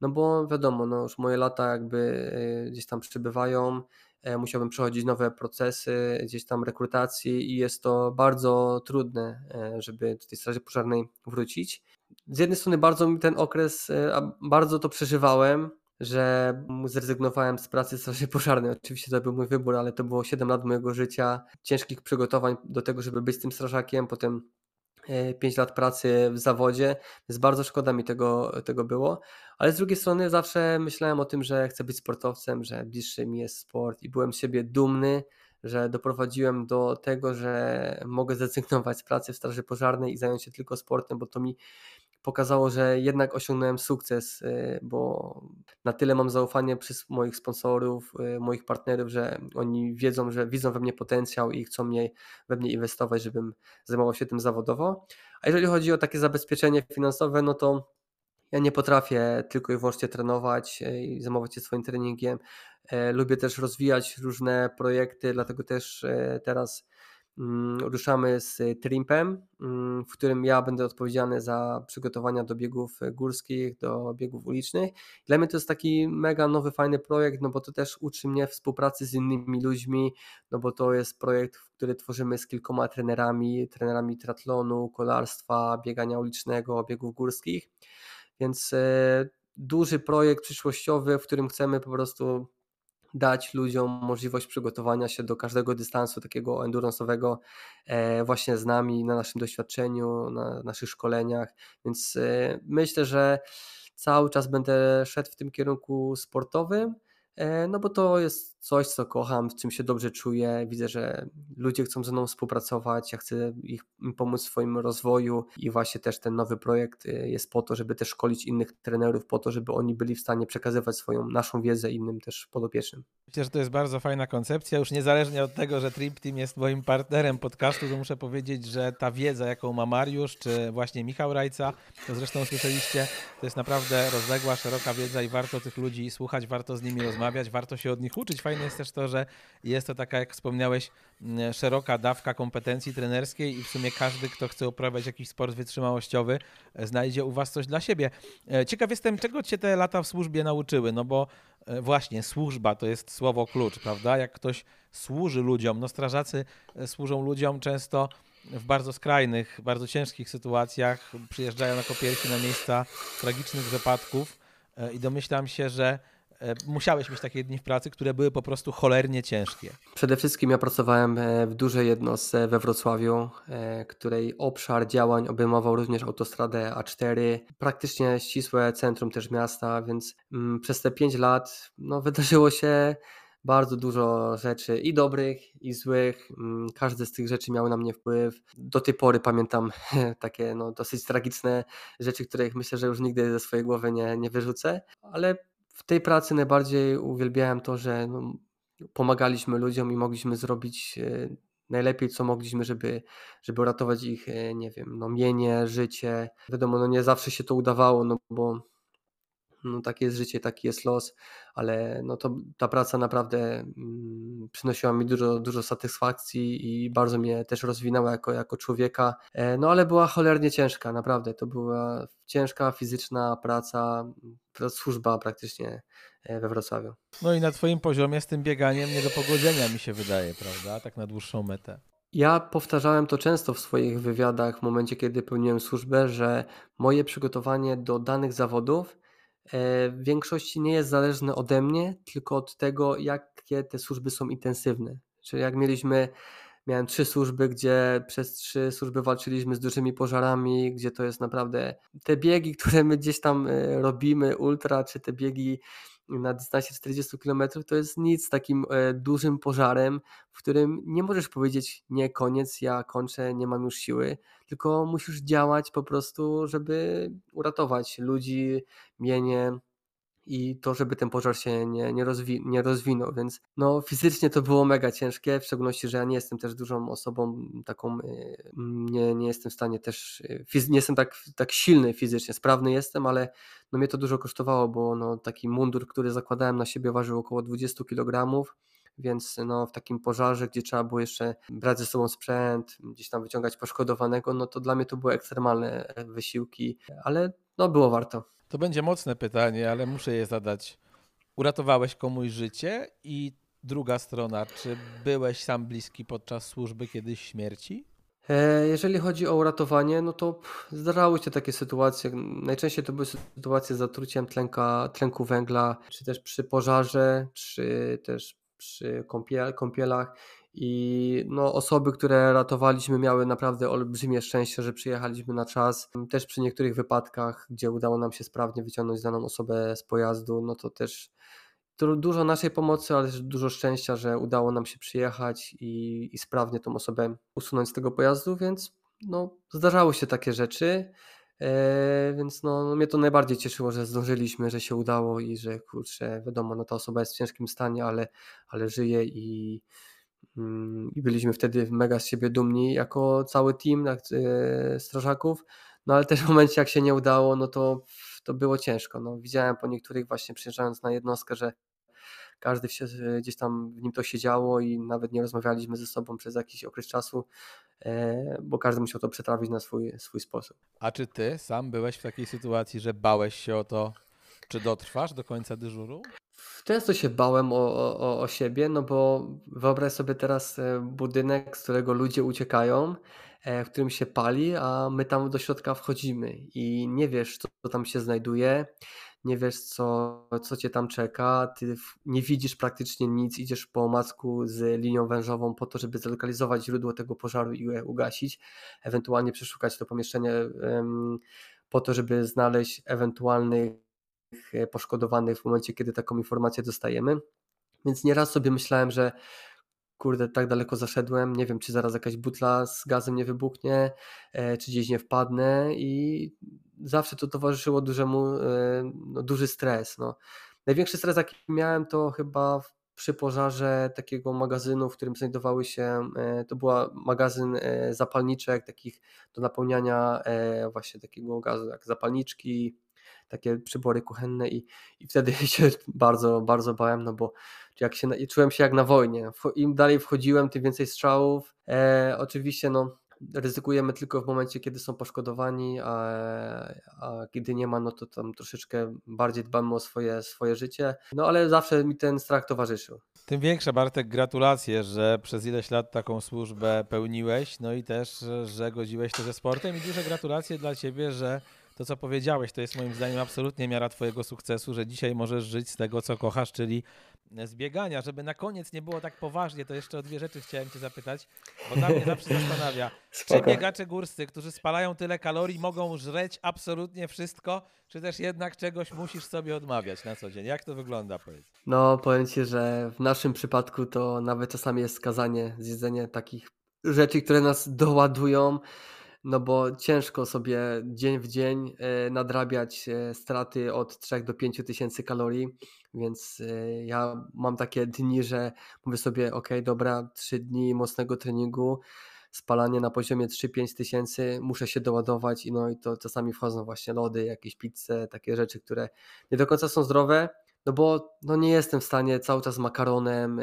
no bo wiadomo, no już moje lata jakby y, gdzieś tam przybywają, e, musiałbym przechodzić nowe procesy gdzieś tam rekrutacji i jest to bardzo trudne, e, żeby do tej straży pożarnej wrócić. Z jednej strony bardzo mi ten okres, e, bardzo to przeżywałem, że zrezygnowałem z pracy straży pożarnej. Oczywiście to był mój wybór, ale to było 7 lat mojego życia, ciężkich przygotowań do tego, żeby być tym strażakiem, potem 5 lat pracy w zawodzie, więc bardzo szkoda mi tego, tego było. Ale z drugiej strony zawsze myślałem o tym, że chcę być sportowcem, że bliższy mi jest sport i byłem z siebie dumny, że doprowadziłem do tego, że mogę zrezygnować z pracy w Straży Pożarnej i zająć się tylko sportem, bo to mi pokazało, że jednak osiągnąłem sukces, y, bo na tyle mam zaufanie przez moich sponsorów, y, moich partnerów, że oni wiedzą, że widzą we mnie potencjał i chcą mnie, we mnie inwestować, żebym zajmował się tym zawodowo. A jeżeli chodzi o takie zabezpieczenie finansowe, no to ja nie potrafię tylko i wyłącznie trenować y, i zajmować się swoim treningiem. Lubię też rozwijać różne projekty, dlatego też teraz ruszamy z Trimpem, mm, w którym ja będę odpowiedzialny za przygotowania do biegów górskich, do biegów ulicznych. Dla mnie to jest taki mega nowy, fajny projekt, no bo to też uczy mnie współpracy z innymi ludźmi, no bo to jest projekt, który tworzymy z kilkoma trenerami, trenerami triatlonu, kolarstwa, biegania ulicznego, biegów górskich, więc e, duży projekt przyszłościowy, w którym chcemy po prostu dać ludziom możliwość przygotowania się do każdego dystansu takiego endurance'owego e, właśnie z nami, na naszym doświadczeniu, na naszych szkoleniach, więc e, myślę, że cały czas będę szedł w tym kierunku sportowym, no bo to jest coś, co kocham, w czym się dobrze czuję. Widzę, że ludzie chcą ze mną współpracować, ja chcę ich, pomóc w swoim rozwoju i właśnie też ten nowy projekt e, jest po to, żeby też szkolić innych trenerów, po to, żeby oni byli w stanie przekazywać swoją naszą wiedzę innym też podopiecznym. Myślę, że to jest bardzo fajna koncepcja. Już niezależnie od tego, że Trip Team jest moim partnerem podcastu, to muszę powiedzieć, że ta wiedza, jaką ma Mariusz, czy właśnie Michał Rajca, to zresztą słyszeliście, to jest naprawdę rozległa, szeroka wiedza i warto tych ludzi słuchać, warto z nimi rozmawiać rozmawiać, warto się od nich uczyć. Fajne jest też to, że jest to taka, jak wspomniałeś, szeroka dawka kompetencji trenerskiej i w sumie każdy, kto chce uprawiać jakiś sport wytrzymałościowy, e, znajdzie u Was coś dla siebie. E, ciekaw jestem, czego Cię te lata w służbie nauczyły, no bo e, właśnie służba to jest słowo klucz, prawda? Jak ktoś służy ludziom, no strażacy służą ludziom często w bardzo skrajnych, bardzo ciężkich sytuacjach, przyjeżdżają jako pierwsi na miejsca tragicznych wypadków i domyślam się, że musiałeś mieć takie dni w pracy, które były po prostu cholernie ciężkie. Przede wszystkim ja pracowałem e, w dużej jednostce we Wrocławiu, e, której obszar działań obejmował również autostradę A4, praktycznie ścisłe centrum też miasta, więc mm, przez te 5 lat no, wydarzyło się bardzo dużo rzeczy i dobrych, i złych. Mm, każde z tych rzeczy miało na mnie wpływ. Do tej pory pamiętam takie no, dosyć tragiczne rzeczy, których myślę, że już nigdy ze swojej głowy nie, nie wyrzucę, ale w tej pracy najbardziej uwielbiałem to, że no, pomagaliśmy ludziom i mogliśmy zrobić e, najlepiej, co mogliśmy, żeby, żeby uratować ich, e, nie wiem, no, mienie, życie. Wiadomo, no nie zawsze się to udawało, no bo no, takie jest życie, taki jest los, ale no to ta praca naprawdę mm, przynosiła mi dużo, dużo satysfakcji i bardzo mnie też rozwinęła jako, jako człowieka. E, no ale była cholernie ciężka, naprawdę. To była ciężka fizyczna praca, służba praktycznie e, we Wrocławiu. No i na Twoim poziomie z tym bieganiem nie do pogodzenia mi się wydaje, prawda? Tak na dłuższą metę. Ja powtarzałem to często w swoich wywiadach w momencie, kiedy pełniłem służbę, że moje przygotowanie do danych zawodów w większości nie jest zależne ode mnie, tylko od tego, jakie te służby są intensywne. Czyli jak mieliśmy, miałem trzy służby, gdzie przez trzy służby walczyliśmy z dużymi pożarami, gdzie to jest naprawdę te biegi, które my gdzieś tam e, robimy, ultra, czy te biegi na dystansie 40 km to jest nic takim e, dużym pożarem, w którym nie możesz powiedzieć nie, koniec, ja kończę, nie mam już siły, tylko musisz działać po prostu, żeby uratować ludzi, mienie i to, żeby ten pożar się nie, nie, rozwi nie rozwinął, więc no fizycznie to było mega ciężkie, w szczególności, że ja nie jestem też dużą osobą taką, y, nie, nie jestem w stanie też, y, nie jestem tak, tak silny fizycznie, sprawny jestem, ale no mnie to dużo kosztowało, bo no taki mundur, który zakładałem na siebie ważył około 20 kg, więc no, w takim pożarze, gdzie trzeba było jeszcze brać ze sobą sprzęt, gdzieś tam wyciągać poszkodowanego, no to dla mnie to były ekstremalne e, wysiłki, ale no było warto. To będzie mocne pytanie, ale muszę je zadać. Uratowałeś komuś życie i druga strona, czy byłeś sam bliski podczas służby kiedyś śmierci? E, jeżeli chodzi o uratowanie, no to zdarzały się takie sytuacje. Najczęściej to były sytuacje z zatruciem tlenka, tlenku węgla, czy też przy pożarze, czy też przy kąpiel, kąpielach i no, osoby, które ratowaliśmy, miały naprawdę olbrzymie szczęście, że przyjechaliśmy na czas. Też przy niektórych wypadkach, gdzie udało nam się sprawnie wyciągnąć daną osobę z pojazdu, no to też dużo naszej pomocy, ale też dużo szczęścia, że udało nam się przyjechać i, i sprawnie tą osobę usunąć z tego pojazdu, więc no, zdarzały się takie rzeczy. E, więc no, mnie to najbardziej cieszyło, że zdążyliśmy, że się udało i że kurczę, wiadomo, no ta osoba jest w ciężkim stanie, ale, ale żyje i, i byliśmy wtedy mega z siebie dumni jako cały team e, strażaków. No ale też w momencie jak się nie udało, no to, to było ciężko. No, widziałem po niektórych właśnie przyjeżdżając na jednostkę, że każdy się, gdzieś tam w nim to się działo i nawet nie rozmawialiśmy ze sobą przez jakiś okres czasu, e, bo każdy musiał to przetrawić na swój, swój sposób. A czy ty sam byłeś w takiej sytuacji, że bałeś się o to, czy dotrwasz do końca dyżuru? Często się bałem o, o, o siebie, no bo wyobraź sobie teraz e, budynek, z którego ludzie uciekają, e, w którym się pali, a my tam do środka wchodzimy i nie wiesz, co tam się znajduje, nie wiesz, co, co cię tam czeka, ty nie widzisz praktycznie nic, idziesz po omacku z linią wężową po to, żeby zlokalizować źródło tego pożaru i je ugasić, ewentualnie przeszukać to pomieszczenie po to, żeby znaleźć ewentualnych poszkodowanych w momencie, kiedy taką informację dostajemy. Więc nieraz sobie myślałem, że kurde, tak daleko zaszedłem, nie wiem, czy zaraz jakaś butla z gazem nie wybuchnie, e, czy gdzieś nie wpadnę i zawsze to towarzyszyło dużemu, e, no, duży stres. No. Największy stres, jaki miałem, to chyba przy pożarze takiego magazynu, w którym znajdowały się, e, to była magazyn zapalniczek, takich do napełniania właśnie takiego gazu, jak zapalniczki, takie przybory kuchenne i, i wtedy się bardzo, bardzo bałem, no bo jak się, czułem się jak na wojnie. Im dalej wchodziłem, tym więcej strzałów. E, oczywiście no, ryzykujemy tylko w momencie, kiedy są poszkodowani, a, a kiedy nie ma, no to tam troszeczkę bardziej dbamy o swoje, swoje życie. No ale zawsze mi ten strach towarzyszył. Tym większe, Bartek, gratulacje, że przez ileś lat taką służbę pełniłeś, no i też, że godziłeś się ze sportem i duże gratulacje dla Ciebie, że to, co powiedziałeś, to jest moim zdaniem absolutnie miara Twojego sukcesu, że dzisiaj możesz żyć z tego, co kochasz, czyli z biegania. Żeby na koniec nie było tak poważnie, to jeszcze o dwie rzeczy chciałem Cię zapytać, bo dla mnie zawsze zastanawia, czy biegacze górscy, którzy spalają tyle kalorii, mogą żreć absolutnie wszystko, czy też jednak czegoś musisz sobie odmawiać na co dzień? Jak to wygląda, powiedz? No, powiem Ci, że w naszym przypadku to nawet czasami jest skazanie zjedzenie takich rzeczy, które nas doładują no bo ciężko sobie dzień w dzień e, nadrabiać e, straty od 3 do 5 tysięcy kalorii, więc e, ja mam takie dni, że mówię sobie, ok, dobra, 3 dni mocnego treningu, spalanie na poziomie 3-5 tysięcy, muszę się doładować i no i to czasami wchodzą właśnie lody, jakieś pizze, takie rzeczy, które nie do końca są zdrowe, no bo no nie jestem w stanie cały czas makaronem,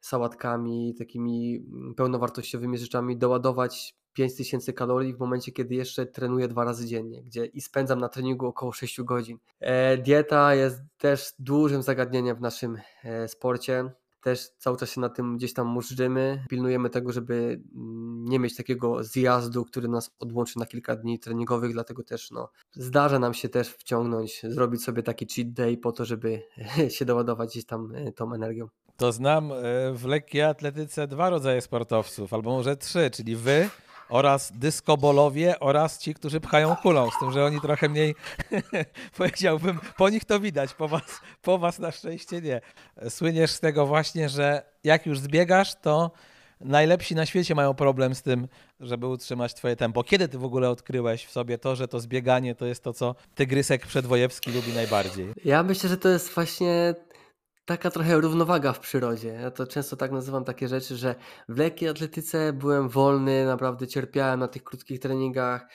sałatkami, takimi mm, pełnowartościowymi rzeczami doładować 5000 kalorii w momencie, kiedy jeszcze trenuję dwa razy dziennie, gdzie i spędzam na treningu około 6 godzin. E, dieta jest też dużym zagadnieniem w naszym e, sporcie. Też cały czas się na tym gdzieś tam muszczymy. Pilnujemy tego, żeby mm, nie mieć takiego zjazdu, który nas odłączy na kilka dni treningowych, dlatego też no, zdarza nam się też wciągnąć, zrobić sobie taki cheat day po to, żeby się doładować gdzieś tam e, tą energią. To znam w lekkiej atletyce dwa rodzaje sportowców, albo może trzy, czyli wy, oraz dyskobolowie oraz ci, którzy pchają kulą, z tym, że oni trochę mniej, powiedziałbym, po nich to widać, po was, po was na szczęście nie. Słyniesz z tego właśnie, że jak już zbiegasz, to najlepsi na świecie mają problem z tym, żeby utrzymać twoje tempo. Kiedy ty w ogóle odkryłeś w sobie to, że to zbieganie to jest to, co tygrysek przedwojewski lubi najbardziej? Ja myślę, że to jest właśnie taka trochę równowaga w przyrodzie. Ja to często tak nazywam takie rzeczy, że w lekkiej atletyce byłem wolny, naprawdę cierpiałem na tych krótkich treningach,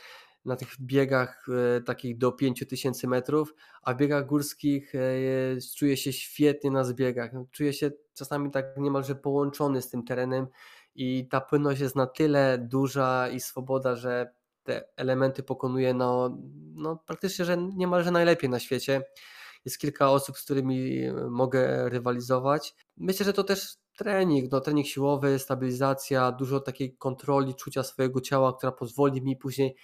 na tych biegach e, takich do 5000 metrów, a w biegach górskich e, czuję się świetnie na zbiegach. Czuję się czasami tak niemalże połączony z tym terenem i ta płynność jest na tyle duża i swoboda, że te elementy pokonuje no, no praktycznie, że niemalże najlepiej na świecie. Jest kilka osób, z którymi mogę rywalizować. Myślę, że to też trening, no, trening siłowy, stabilizacja, dużo takiej kontroli, czucia swojego ciała, która pozwoli mi później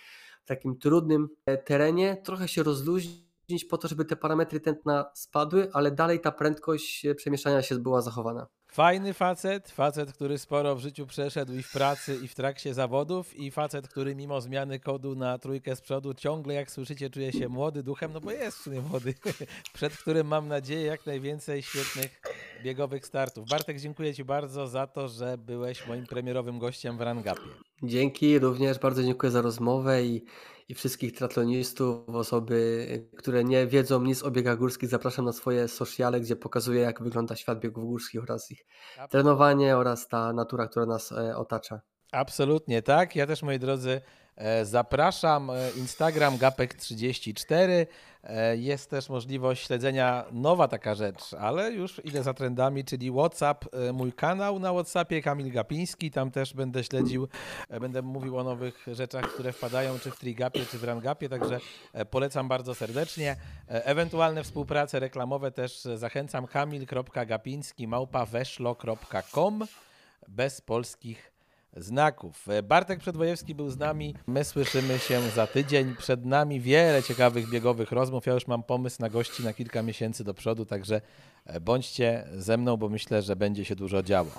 w takim trudnym e, terenie trochę się rozluźnić po to, żeby te parametry tętna spadły, ale dalej ta prędkość e, przemieszczania się była zachowana. Fajny facet, facet, który sporo w życiu przeszedł i w pracy, i w trakcie zawodów, i facet, który mimo zmiany kodu na trójkę z przodu ciągle, jak słyszycie, czuje się młody duchem, no bo jest w sumie młody, przed którym mam nadzieję jak najwięcej świetnych biegowych startów. Bartek, dziękuję Ci bardzo za to, że byłeś moim premierowym gościem w Rangapie. Dzięki, również bardzo dziękuję za rozmowę i, i wszystkich triatlonistów, osoby, które nie wiedzą nic o biegach górskich, zapraszam na swoje sociale, gdzie pokazuję jak wygląda świat biegów górskich oraz ich trenowanie oraz ta natura, która nas e, otacza. Absolutnie tak. Ja też, moi drodzy, zapraszam. E, Instagram Gapek34. E, Jest też możliwość śledzenia, nowa taka rzecz, ale już idę za trendami, czyli WhatsApp, mój kanał na WhatsAppie, Kamil Gapiński. Tam też będę śledził, będę mówił o nowych rzeczach, które wpadają, czy w Trigapie, czy w Rangapie, także polecam bardzo serdecznie. Ewentualne współprace reklamowe też zachęcam kamil.gapiński małpa weszlo.com bez polskich znaków. Bartek Przedwojewski był z nami. My słyszymy się za tydzień. Przed nami wiele ciekawych biegowych rozmów. Ja już mam pomysł na gości na kilka miesięcy do przodu, także bądźcie ze mną, bo myślę, że będzie się dużo działo.